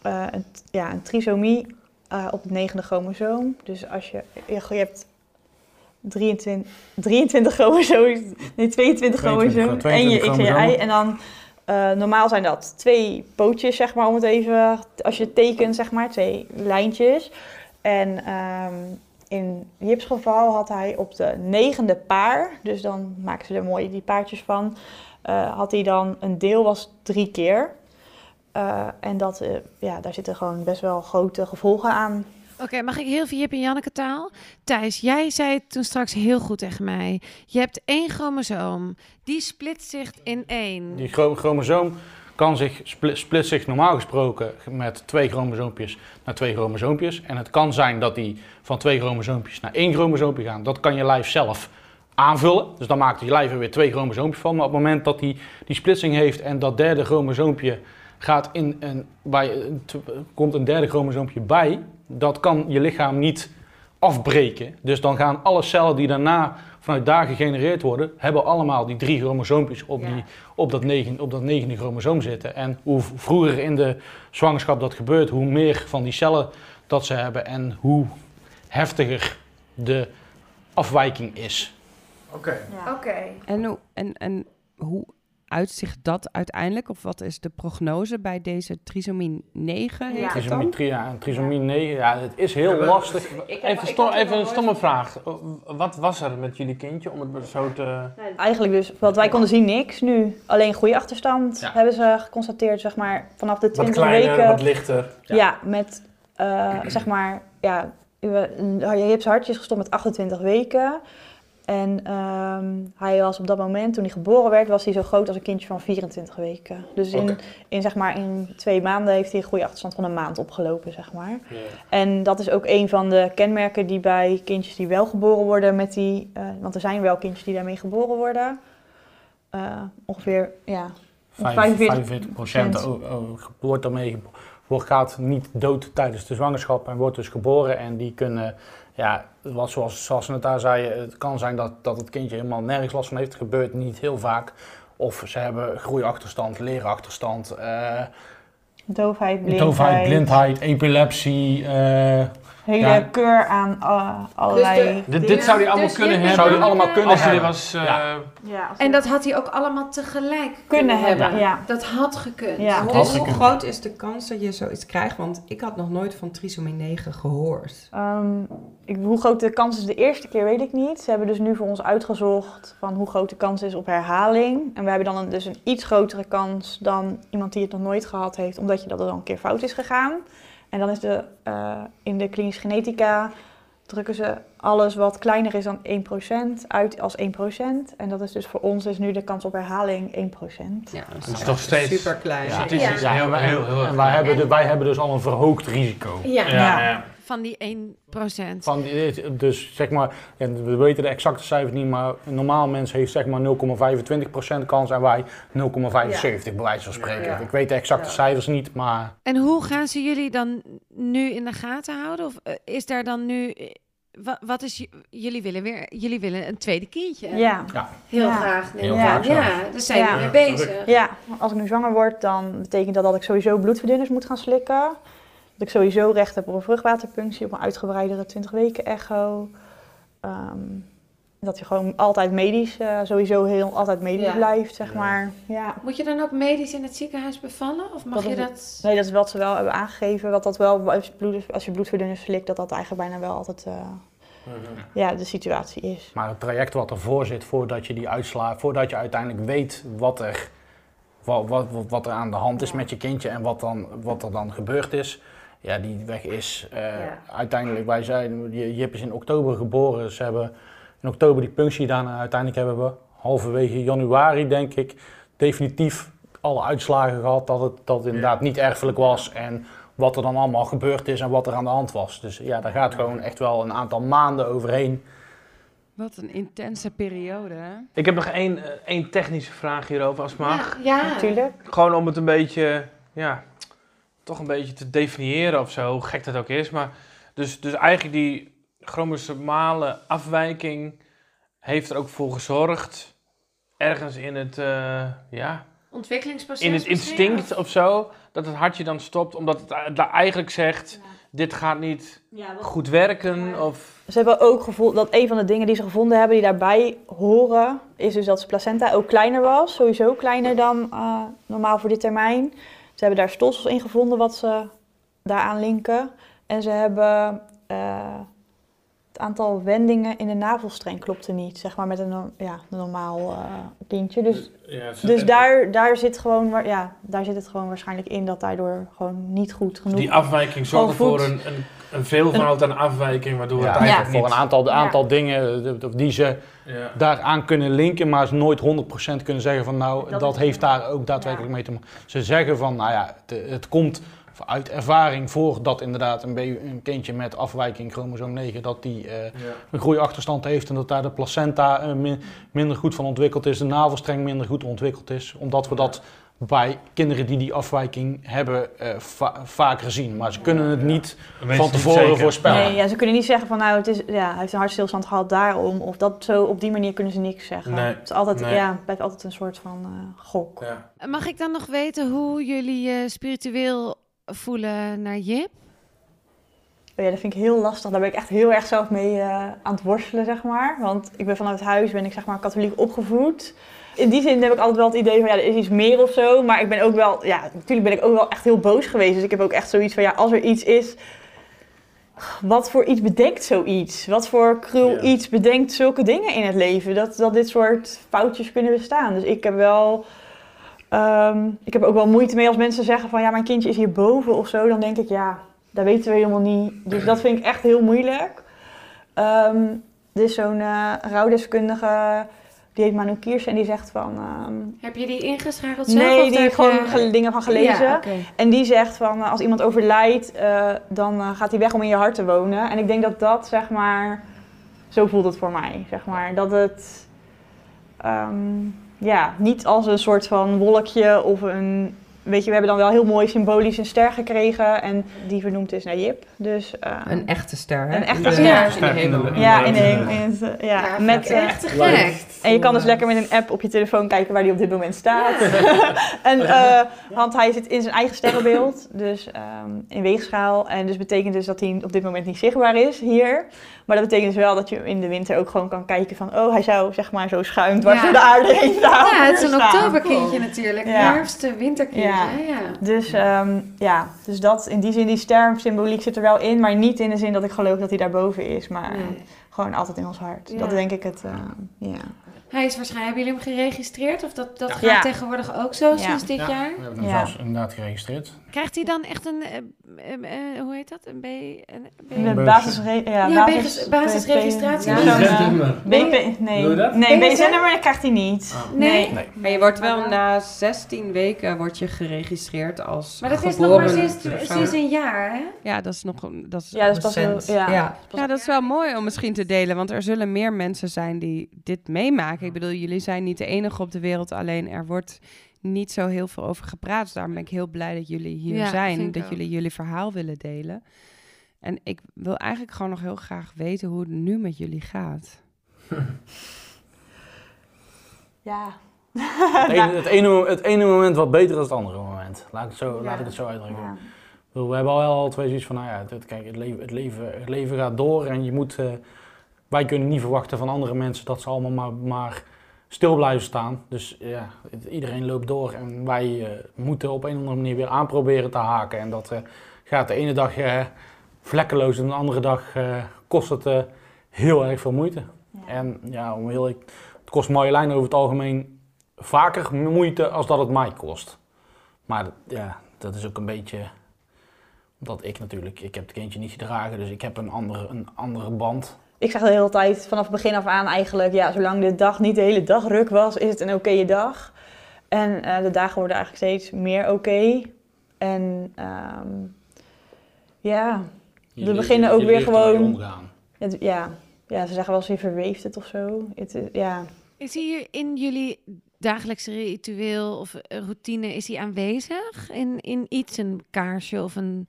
eh, een, ja, een trisomie eh, op het negende chromosoom. Dus als je, je, je hebt 23, 23 chromosomen, nee 22 chromosomen en je X en je Y. En dan eh, normaal zijn dat twee pootjes, zeg maar, om het even, als je tekent, zeg maar, twee lijntjes. En ehm, in Jips geval had hij op de negende paar, dus dan maken ze er mooi die paardjes van, eh, had hij dan een deel was drie keer. Eh, en dat, ja, daar zitten gewoon best wel grote gevolgen aan. Oké, mag ik heel veel Jip en Janneke taal? Thijs, jij zei het toen straks heel goed tegen mij. Je hebt één chromosoom. Die splitst zich in één. Die chro- chromosoom kan zich, split, split zich normaal gesproken met twee chromosoompjes naar twee chromosoompjes. En het kan zijn dat die van twee chromosoompjes naar één chromosoompje gaan. Dat kan je lijf zelf aanvullen. Dus dan maakt je lijf er weer twee chromosoompjes van. Maar op het moment dat die die splitsing heeft en dat derde chromosoompje gaat in een, bij, komt een derde chromosoompje bij, dat kan je lichaam niet afbreken. Dus dan gaan alle cellen die daarna vanuit daar gegenereerd worden, hebben allemaal die drie chromosoompjes op, die, op, dat, negen, op dat negende chromosoom zitten. En hoe vroeger in de zwangerschap dat gebeurt, hoe meer van die cellen dat ze hebben en hoe heftiger de afwijking is. Oké. Oké. En, hoe- en, en hoe uitzicht dat uiteindelijk? Of wat is de prognose bij deze trisomie 9? heet Ja. Trisomie, tri- ja, en trisomie 9, ja, het is heel lastig. Even, even een stomme vraag. Wat was er met jullie kindje om het zo te... Eigenlijk dus, wat wij konden zien, niks nu. Alleen groeiachterstand Ja. hebben ze geconstateerd, zeg maar, vanaf de Wat 20 kleiner, weken. wat lichter. Ja, met, eh, zeg maar, ja, je hebt zijn hartje is gestopt met 28 weken. En ehm, hij was op dat moment, toen hij geboren werd, was hij zo groot als een kindje van 24 weken. Dus in, in, zeg maar, in twee maanden heeft hij een groeiachterstand van een maand opgelopen, zeg maar. En dat is ook een van de kenmerken die bij kindjes die wel geboren worden met die... eh, want er zijn wel kindjes die daarmee geboren worden. Eh, ongeveer, ja, 45 45 procent wordt daarmee wordt, gaat niet dood tijdens de zwangerschap en wordt dus geboren. En die kunnen, ja, wat zoals, zoals het daar zeiden, het kan zijn dat, dat het kindje helemaal nergens last van heeft. Het gebeurt niet heel vaak. Of ze hebben groeiachterstand, leerachterstand, eh doofheid, blindheid. doofheid, blindheid, epilepsie. eh, Hele Ja. keur aan eh, allerlei... Dit, dit zou hij allemaal Dus kunnen hebben. Zou die allemaal kunnen als hij hebben. was... eh, Ja. Ja, als En dat had hij ook allemaal tegelijk kunnen hebben, ja. Dat had gekund. Ja. Dus hoe gekund. groot is de kans dat je zoiets krijgt? Want ik had nog nooit van trisomie 9 gehoord. Ehm, ik, hoe groot de kans is de eerste keer, weet ik niet. Ze hebben dus nu voor ons uitgezocht van hoe groot de kans is op herhaling. En we hebben dan een, dus een iets grotere kans dan iemand die het nog nooit gehad heeft, omdat je dat er dan een keer fout is gegaan. En dan is de, eh, in de klinische genetica drukken ze alles wat kleiner is dan 1% uit als 1%. En dat is dus voor ons is nu de kans op herhaling 1%. Ja, Dat is toch steeds... super klein. Ja, het is iets heel, heel, en wij hebben, de, wij hebben dus al een verhoogd risico. Ja, Ja, ja. van die 1%. Van, die- dus zeg maar, ja, we weten de exacte cijfers niet, maar een normaal mens heeft zeg maar 0,25% kans en wij 0,75 bij wijze van spreken. Ja. Ik weet de exacte Ja. cijfers niet, maar En hoe gaan ze jullie dan nu in de gaten houden? Of eh, is daar dan nu... eh, wa- wat is... j- Jullie willen weer... Jullie willen een tweede kindje. Ja. Heel Ja. graag. Heel vaak Ja, zelfs. daar zijn Ja. we mee bezig. Ja, als ik nu zwanger word, dan betekent dat dat ik sowieso bloedverdunners moet gaan slikken. Dat ik sowieso recht heb op een vruchtwaterpunctie, op een uitgebreidere 20 weken echo. Ehm, dat je gewoon altijd medisch, eh, sowieso heel altijd medisch Ja. blijft, zeg maar. Ja. Moet je dan ook medisch in het ziekenhuis bevallen? Of mag Dat je is- dat... Nee, dat is wat ze wel hebben aangegeven. Dat dat wel, als je, bloed, als je bloedverdunners slikt, dat dat eigenlijk bijna wel altijd eh, ja, de situatie is. Maar het traject wat ervoor zit, voordat je die uitslaat, voordat je uiteindelijk weet wat er, wat, wat, wat- er aan de hand is met je kindje en wat, dan, wat er dan gebeurd is, ja, die weg is eh, uiteindelijk, wij zijn, Jip is in oktober geboren, ze hebben in oktober die punctie gedaan en uiteindelijk hebben we halverwege januari, denk ik, definitief alle uitslagen gehad dat het, dat het inderdaad niet erfelijk was en wat er dan allemaal gebeurd is en wat er aan de hand was. Dus ja, daar gaat gewoon echt wel een aantal maanden overheen. Wat een intense periode, hè? Ik heb nog één, eh, één technische vraag hierover, als het mag. Ja, ja. Natuurlijk. Gewoon om het een beetje, ja, toch een beetje te definiëren of zo, hoe gek dat ook is. Maar dus, dus eigenlijk die chromosomale afwijking heeft er ook voor gezorgd, ergens in het, eh, ja, Ontwikkelingsproces in het instinct of- zo, dat het hartje dan stopt, omdat het eigenlijk zegt, dit gaat niet goed werken of... Ze hebben ook gevoeld dat een van de dingen die ze gevonden hebben die daarbij horen, is dus dat de placenta ook kleiner was. Sowieso kleiner dan eh, normaal voor dit termijn. Ze hebben daar stolsels in gevonden wat ze daaraan linken. En ze hebben eh, het aantal wendingen in de navelstreng klopte niet, zeg maar met een, ja, een normaal eh, kindje. Dus, dus daar, daar, zit gewoon, ja, daar zit het gewoon waarschijnlijk in dat daardoor gewoon niet goed genoeg... Die afwijking zorgt voor een, een, een veelvoud aan afwijking, waardoor Ja, het eigenlijk voor niet... een aantal, de Ja. aantal dingen die ze Ja. daaraan kunnen linken, maar ze nooit 100% kunnen zeggen van nou, dat, heeft daar ook daadwerkelijk mee te maken. Ze zeggen van nou ja, het, het komt uit ervaring voordat inderdaad een, een kindje met afwijking chromosoom 9, dat die eh, een groeiachterstand heeft en dat daar de placenta eh, min- minder goed van ontwikkeld is, de navelstreng minder goed ontwikkeld is. Omdat we dat bij kinderen die die afwijking hebben eh, va- vaker zien. Maar ze kunnen het niet van tevoren voorspellen. Nee, ja, ze kunnen niet zeggen van nou, het is, ja, hij heeft een hartstilstand gehad daarom. Of dat zo, op die manier kunnen ze niks zeggen. Nee, Het is altijd, nee. ja, het blijft altijd een soort van eh, gok. Ja. Mag ik dan nog weten hoe jullie je spiritueel voelen naar Jip? Oh ja, dat vind ik heel lastig. Daar ben ik echt heel erg zelf mee eh, aan het worstelen, zeg maar. Want ik ben vanuit huis, ben ik zeg maar katholiek opgevoed. In die zin heb ik altijd wel het idee van, ja, er is iets meer of zo. Maar ik ben ook wel, ja, natuurlijk ben ik ook wel echt heel boos geweest. Dus ik heb ook echt zoiets van, ja, als er iets is... Wat voor iets bedenkt zoiets? Wat voor cruel Ja. iets bedenkt zulke dingen in het leven? Dat, dat dit soort foutjes kunnen bestaan. Dus ik heb wel... ehm, ik heb ook wel moeite mee als mensen zeggen van... Ja, mijn kindje is hierboven of zo. Dan denk ik, ja, dat weten we helemaal niet. Dus dat vind ik echt heel moeilijk. Ehm er is zo'n eh, rouwdeskundige, die heet Manu Kiers en die zegt van... ehm, Heb je die ingeschakeld zelf? nee, of die heb heeft gewoon je- dingen van gelezen. Ja. En die zegt van, eh, als iemand overlijdt, eh, dan gaat hij weg om in je hart te wonen. En ik denk dat dat, zeg maar, zo voelt het voor mij, zeg maar. Dat het, ja, niet als een soort van wolkje of een... Weet je, we hebben dan wel heel mooi symbolisch een ster gekregen en die vernoemd is naar Jip. Dus, eh, Een echte ster, hè? Een echte ster. in de Ster in de- hemel. ja, in de, Ja. ja, Ja, met... echt te gek. en je kan dus lekker met een app op je telefoon kijken waar die op dit moment staat. en, eh, want hij zit in zijn eigen sterrenbeeld, dus ehm, in weegschaal. En dus betekent dus dat hij op dit moment niet zichtbaar is hier. Maar dat betekent dus wel dat je in de winter ook gewoon kan kijken van... oh, hij zou zeg maar zo schuin dwars Ja. door de aarde heen staan. Ja, het is een oktoberkindje natuurlijk. Ja. Herfst, winterkindje. Ja. Dus ehm, ja, dus dat, in die zin, die stersymboliek zit er wel in. Maar niet in de zin dat ik geloof dat hij daarboven is. Maar Nee. gewoon altijd in ons hart. Ja. Dat denk ik het, ehm, ja. Hij is waarschijnlijk, hebben jullie hem geregistreerd? Of dat, dat gaat Ja. tegenwoordig ook zo Ja. sinds dit Ja. jaar? We hebben hem Ja. zelfs inderdaad geregistreerd. Krijgt hij dan echt een, eh, eh, eh, hoe heet dat? Een B... Een, B ja, Ja, basis- basis- basisregistratie. BP, nee. Nee, BZ? BZ-nummer krijgt hij niet. Nee? Nee. Maar je wordt wel na 16 weken wordt je geregistreerd als Maar dat is nog maar sinds, een jaar, hè? Ja, dat is nog... een- Dat is Ja, dat is pas heel, recent. ja. Ja. ja, dat is wel mooi om misschien te delen, want er zullen meer mensen zijn die dit meemaken. Ik bedoel, jullie zijn niet de enige op de wereld, alleen er wordt niet zo heel veel over gepraat. Dus daarom ben ik heel blij dat jullie hier Ja, zijn, dat ook. jullie jullie verhaal willen delen. En ik wil eigenlijk gewoon nog heel graag weten hoe het nu met jullie gaat. Ja. Het ene, het, ene, het ene moment wat beter dan het andere moment. Laat ik het zo, Ja. laat ik het zo uitdrukken. Ja. We hebben al wel twee zoiets van, nou ja, het, kijk, het leven, het, leven, het leven gaat door en je moet, eh, wij kunnen niet verwachten van andere mensen dat ze allemaal maar, maar stil blijven staan. Dus ja, iedereen loopt door en wij eh, moeten op een of andere manier weer aanproberen te haken. En dat eh, gaat de ene dag eh, vlekkeloos en de andere dag kost het heel erg veel moeite. En ja, om heel, het kost Marjolein over het algemeen vaker moeite als dat het mij kost. Maar ja, dat is ook een beetje omdat ik natuurlijk, ik heb het kindje niet gedragen, dus ik heb een andere, een andere band. Ik zeg de hele tijd vanaf het begin af aan eigenlijk, ja, zolang de dag niet de hele dag ruk was, is het een oké dag. En eh, de dagen worden eigenlijk steeds meer oké. En ehm, ja, Je We beginnen je ook weer gewoon- omgaan. het, ja, ja, ze zeggen wel eens je verweeft het of zo. Het, is- ja. Is hier in jullie dagelijkse ritueel of eh, routine, is hij aanwezig? In, in iets, een kaarsje of een...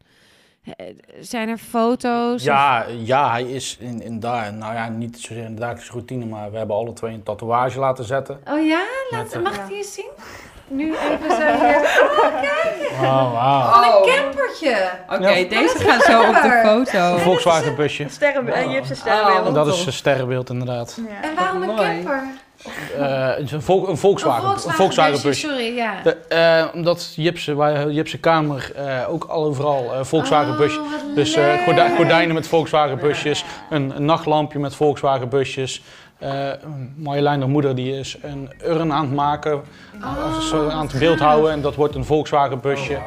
eh, Zijn er foto's? Ja, ja, hij is in, in daar, nou ja, niet zozeer in de dagelijkse routine, maar we hebben alle twee een tatoeage laten zetten. Oh ja? Laat, Met, eh, mag ik die eens zien? Nu even zo hier. Oh, wauw. Van een campertje. Oké, Ja. deze gaat zo op de foto. Een Volkswagen busje. Sterren, en je hebt zijn Oh. sterrenbeeld. Dat is een sterrenbeeld inderdaad. Ja. En waarom een camper? Eh, een, een Volkswagen, Een Volkswagen busje, busje. Sorry, ja. De, eh, omdat Jipse, waar Jipse kamer eh, ook al overal eh, Volkswagen. Oh, wat Dus eh, gordijnen met Volkswagen busjes, een, een nachtlampje met Volkswagen busjes. Eh Marjolein, de moeder, die is een urn aan het maken, soort aan het beeld houden en dat wordt een Volkswagen busje.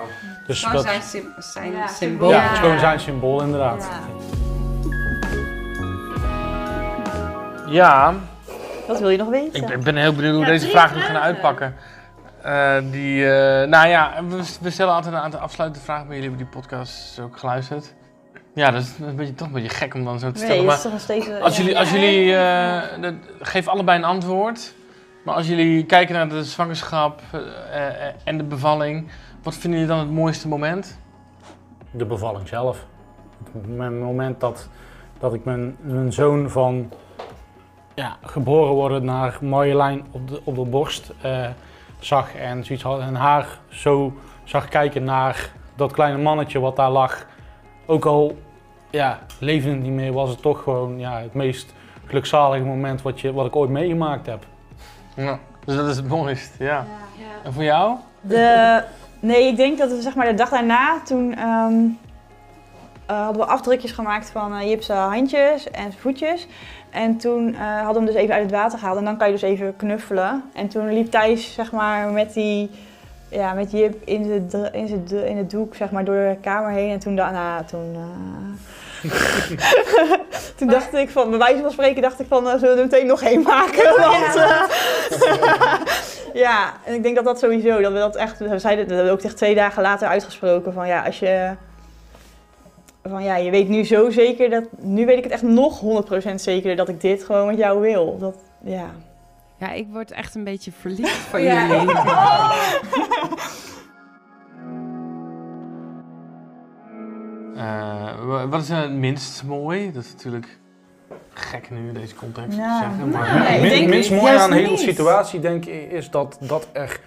Dus Gewoon dat, zijn, zijn Ja, symbool. ja, het is gewoon zijn symbool inderdaad. Ja. Wat wil je nog weten? ik ben, heel benieuwd hoe Ja, deze vragen nu gaan uitpakken. Eh, die, eh, nou ja, we, we stellen altijd een aantal afsluitende vragen bij jullie hebben die podcast ook geluisterd. Ja, dat is een beetje, toch een beetje gek om dan zo te stellen. Nee, dat maar is toch nog steeds... als ja. jullie, als jullie eh, geef allebei een antwoord. Maar als jullie kijken naar de zwangerschap en de bevalling, wat vinden jullie dan het mooiste moment? De bevalling zelf. Het moment dat, dat ik mijn, mijn zoon van ja, geboren worden naar Marjolein op de, op de borst eh, zag en zoiets had en haar zo zag kijken naar dat kleine mannetje wat daar lag. Ook al ja, leefde het niet meer, was het toch gewoon ja, het meest gelukzalige moment wat, je, wat ik ooit meegemaakt heb. Ja, dus dat is het mooiste, ja. En voor jou? De, nee, ik denk dat we zeg maar de dag daarna, toen ehm, eh, hadden we afdrukjes gemaakt van eh Jip's handjes en zijn voetjes. En toen eh, hadden we hem dus even uit het water gehaald en dan kan je dus even knuffelen. En toen liep Thijs zeg maar met die, ja, met Jip in, de, in, zijn in het doek zeg maar door de kamer heen. En toen, da- nou, toen, eh, toen dacht ik van, bij wijze van spreken dacht ik van, eh, zullen we er meteen nog één maken? Want, eh, ja, en ik denk dat dat sowieso, dat we dat echt, we zeiden, dat ook echt twee dagen later uitgesproken van ja, als je, van ja, je weet nu zo zeker dat, nu weet ik het echt nog 100% zeker dat ik dit gewoon met jou wil. Dat, ja. Ja, ik word echt een beetje verliefd van Ja. jullie. Eh, wa- wat is het minst mooi? Dat is natuurlijk gek nu in deze context Ja. te zeggen. Maar Nee, ik Min- denk minst mooi aan de hele situatie, denk ik, is dat, dat er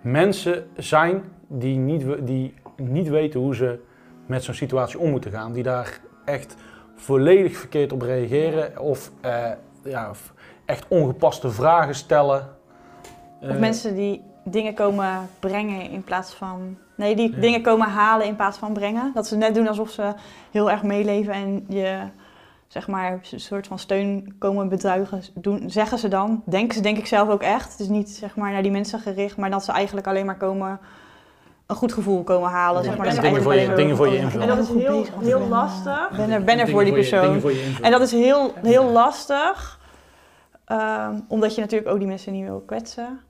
mensen zijn die niet, we- die niet weten hoe ze met zo'n situatie om moeten gaan. Die daar echt volledig verkeerd op reageren of eh, ja, echt ongepaste vragen stellen. Of Eh, mensen die dingen komen brengen in plaats van, nee, die Ja. dingen komen halen in plaats van brengen. Dat ze net doen alsof ze heel erg meeleven en je, zeg maar, een soort van steun komen bedruigen, doen, zeggen ze dan. Denken ze denk ik zelf ook echt. Het is niet, zeg maar, naar die mensen gericht, maar dat ze eigenlijk alleen maar komen, een goed gevoel komen halen, zeg maar. en dingen voor je, dingen voor je En invullen. dat is heel, heel lastig. Ik ben er, ben er voor die persoon. En dat is heel, heel lastig, ehm, omdat je natuurlijk ook die mensen niet wil kwetsen.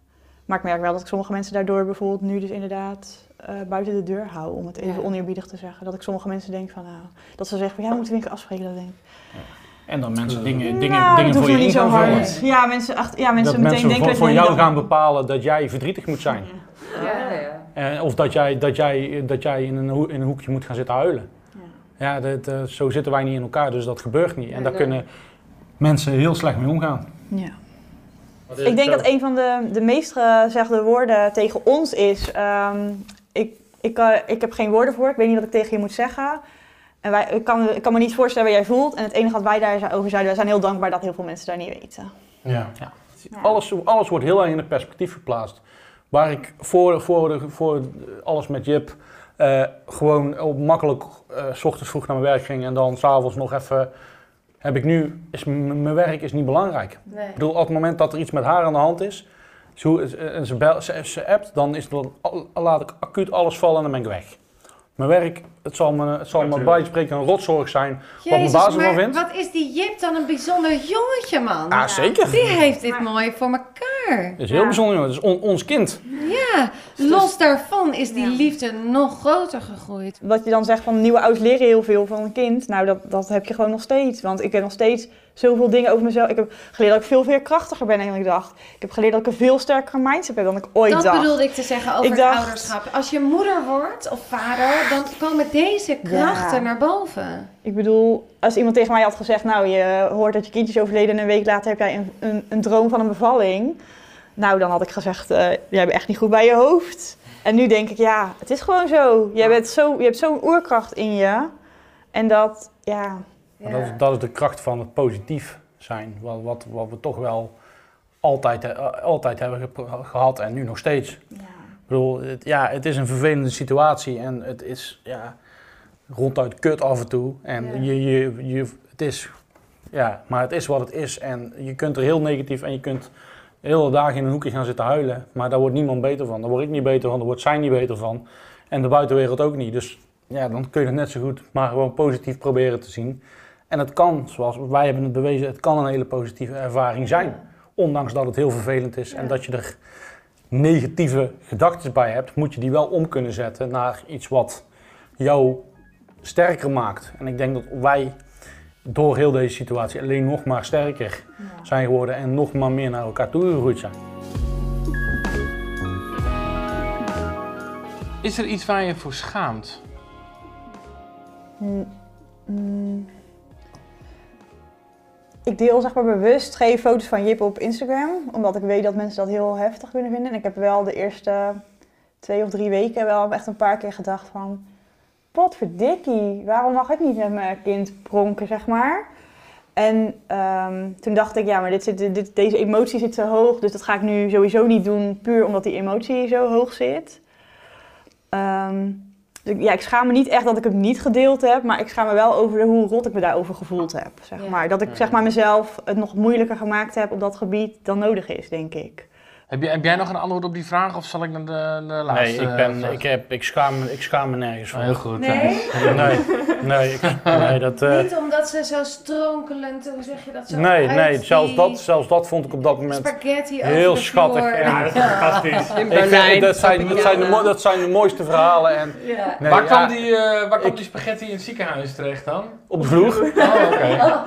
Maar ik merk wel dat ik sommige mensen daardoor bijvoorbeeld nu dus inderdaad eh, buiten de deur hou, om het even Ja. oneerbiedig te zeggen. Dat ik sommige mensen denk van, nou, dat ze zeggen van, ja, we moeten weer een keer afspreken, dat denk ik. En dan mensen dingen, dingen, nou, dingen voor je niet zo hard. Ja, mensen, ach, ja, mensen dat meteen mensen denken voor, dat voor jou dan- gaan bepalen dat jij verdrietig moet zijn. Ja, ja. Eh, of dat jij, dat jij, dat jij in, een in een hoekje moet gaan zitten huilen. Ja. Ja, dat, eh, zo zitten wij niet in elkaar, dus dat gebeurt niet. En daar kunnen mensen heel slecht mee omgaan. Ja. Ik denk dat een van de, de meest gezegde woorden tegen ons is: ehm, ik, ik, eh, ik heb geen woorden voor, ik weet niet wat ik tegen je moet zeggen. En wij, ik, kan, ik kan me niet voorstellen wat jij voelt. En het enige wat wij daarover zeiden, wij zijn heel dankbaar dat heel veel mensen daar niet weten. ja. Alles, alles wordt heel erg in het perspectief geplaatst. Waar ik voor, voor, voor alles met Jip eh, gewoon op makkelijk eh, s ochtends vroeg naar mijn werk ging en dan s'avonds nog even. Heb ik nu, is mijn werk is niet belangrijk. Nee. Ik bedoel, op het moment dat er iets met haar aan de hand is, en ze, bel, ze, ze appt, dan is het, dan laat ik acuut alles vallen en dan ben ik weg. Mijn werk, het zal me, het zal me bij spreken een rotzorg zijn wat mijn baas ervan vindt. wat is die Jip dan een bijzonder jongetje, man. Ah, zeker. Die heeft dit mooi voor elkaar. Het is heel bijzonder, jongen. Het is on- ons kind. Ja, los daarvan is die Ja. liefde nog groter gegroeid. Wat je dan zegt van nieuwe ouders leren heel veel van een kind. Nou, dat, dat heb je gewoon nog steeds. Want ik heb nog steeds zoveel dingen over mezelf. Ik heb geleerd dat ik veel veerkrachtiger ben dan ik dacht. Ik heb geleerd dat ik een veel sterkere mindset heb dan ik ooit Dat dacht. bedoelde ik te zeggen over Ik het dacht- ouderschap. Als je moeder wordt of vader, dan komen deze krachten Ja. naar boven. Ik bedoel, als iemand tegen mij had gezegd, nou je hoort dat je kindje is overleden en een week later heb jij een, een, een droom van een bevalling. Nou, dan had ik gezegd, eh, jij bent echt niet goed bij je hoofd. En nu denk ik, ja, het is gewoon zo. Jij bent zo je hebt zo'n oerkracht in je. En dat, ja, Maar dat, is, dat is de kracht van het positief zijn. Wat, wat, wat we toch wel altijd, eh, altijd hebben gehad en nu nog steeds. ja. Ik bedoel, het, ja, het is een vervelende situatie en het is ja, ronduit kut af en toe. En Ja. je, je, je, het is, ja, maar het is wat het is. En je kunt er heel negatief en je kunt de hele dagen in een hoekje gaan zitten huilen. Maar daar wordt niemand beter van. Daar word ik niet beter van, daar wordt zij niet beter van. En de buitenwereld ook niet. Dus ja, dan kun je het net zo goed maar gewoon positief proberen te zien. En het kan, zoals wij hebben het bewezen, het kan een hele positieve ervaring zijn. Ondanks dat het heel vervelend is en dat je er negatieve gedachten bij hebt, moet je die wel om kunnen zetten naar iets wat jou sterker maakt. En ik denk dat wij door heel deze situatie alleen nog maar sterker zijn geworden en nog maar meer naar elkaar toe gegroeid zijn. Is er iets waar je voor schaamt? Mm, mm. Ik deel zeg maar bewust geen foto's van Jip op Instagram, omdat ik weet dat mensen dat heel heftig kunnen vinden. En ik heb wel de eerste twee of drie weken wel echt een paar keer gedacht van... Potverdikkie, waarom mag ik niet met mijn kind pronken, zeg maar? En ehm, toen dacht ik, ja, maar dit zit, deze emotie zit zo hoog, dus dat ga ik nu sowieso niet doen, puur omdat die emotie zo hoog zit. Ehm, dus ik- ja, ik schaam me niet echt dat ik hem niet gedeeld heb, maar ik schaam me wel over hoe rot ik me daarover gevoeld heb. Zeg Ja. maar. Dat ik zeg maar, mezelf het nog moeilijker gemaakt heb op dat gebied dan nodig is, denk ik. Heb, jij- heb jij nog een antwoord op die vraag of zal ik naar de, de Nee, laatste? ik, ben, vraag? ik, heb, ik, schaam me, ik schaam me nergens Oh, voor. heel goed. Nee? Nee, nee, ik, nee, dat, eh, Niet omdat ze zo stronkelend, hoe zeg je dat zo? nee, nee zelfs, dat, zelfs dat vond ik op dat moment Spaghetti heel schattig. En, fantastisch. In Ik vind, dat, zijn, dat, zijn de, dat zijn de mooiste verhalen. En, Ja. nee, waar ja, kwam, die, eh, waar kwam ik- die spaghetti in het ziekenhuis terecht dan? Op de vloer? Oh, oké.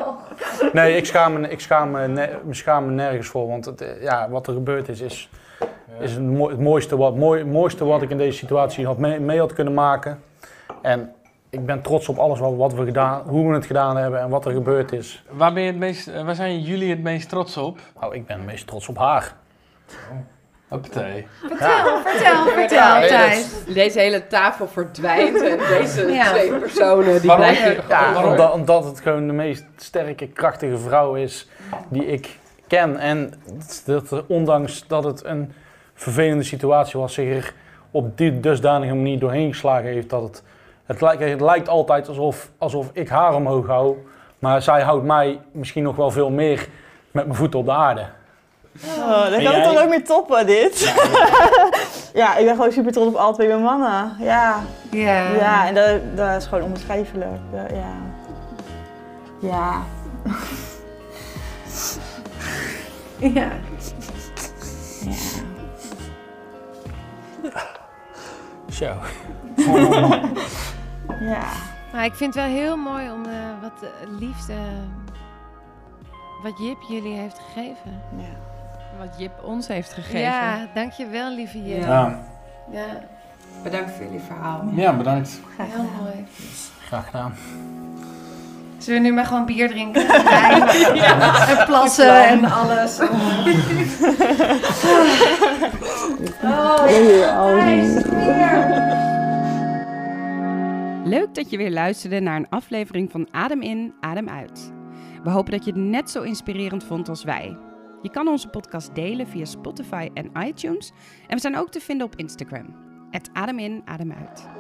Nee, ik schaam me, ik schaam me, ne- me schaam me nergens voor. Want het, eh, ja, wat er gebeurd is, is, is het, mo- het mooiste, wat, mooi, mooiste wat ik in deze situatie had mee, mee had kunnen maken. En ik ben trots op alles wat, wat we gedaan, hoe we het gedaan hebben en wat er gebeurd is. Waar, ben je het meest, waar zijn jullie het meest trots op? Nou, ik ben het meest trots op haar. Hoppatee. Vertel, vertel, vertel, Thijs. Deze hele tafel verdwijnt en deze Ja. twee personen die Waarom? blijven... Ja, Waarom? omdat, omdat het gewoon de meest sterke, krachtige vrouw is die ik ken. En dat, ondanks dat het een vervelende situatie was, zich er op die dusdanige manier doorheen geslagen heeft. Dat het, het, lijkt, het lijkt altijd alsof, alsof ik haar omhoog hou. Maar zij houdt mij misschien nog wel veel meer met mijn voeten op de aarde. Oh, dan kan het jij? toch ook meer toppen, dit? Ja, ik ben gewoon super trots op alle twee mijn mannen. Ja, Ja. ja en dat, dat is gewoon onbeschrijfelijk. Dat- ja. Ja. Ja. ja. Zo. Ja. Maar ik vind het wel heel mooi om eh, wat de liefde, wat Jip jullie heeft gegeven. ja. Wat Jip ons heeft gegeven. Ja, dankjewel lieve Jip. Ja. Ja, Bedankt voor jullie verhaal. Ja, bedankt. heel mooi. Graag gedaan. Zullen we nu maar gewoon bier drinken? Wijn En plassen en alles. Oh, bier. Leuk dat je weer luisterde naar een aflevering van Adem in, Adem uit. We hopen dat je het net zo inspirerend vond als wij. Je kan onze podcast delen via Spotify en iTunes. En we zijn ook te vinden op Instagram. Het Adem in, Adem uit.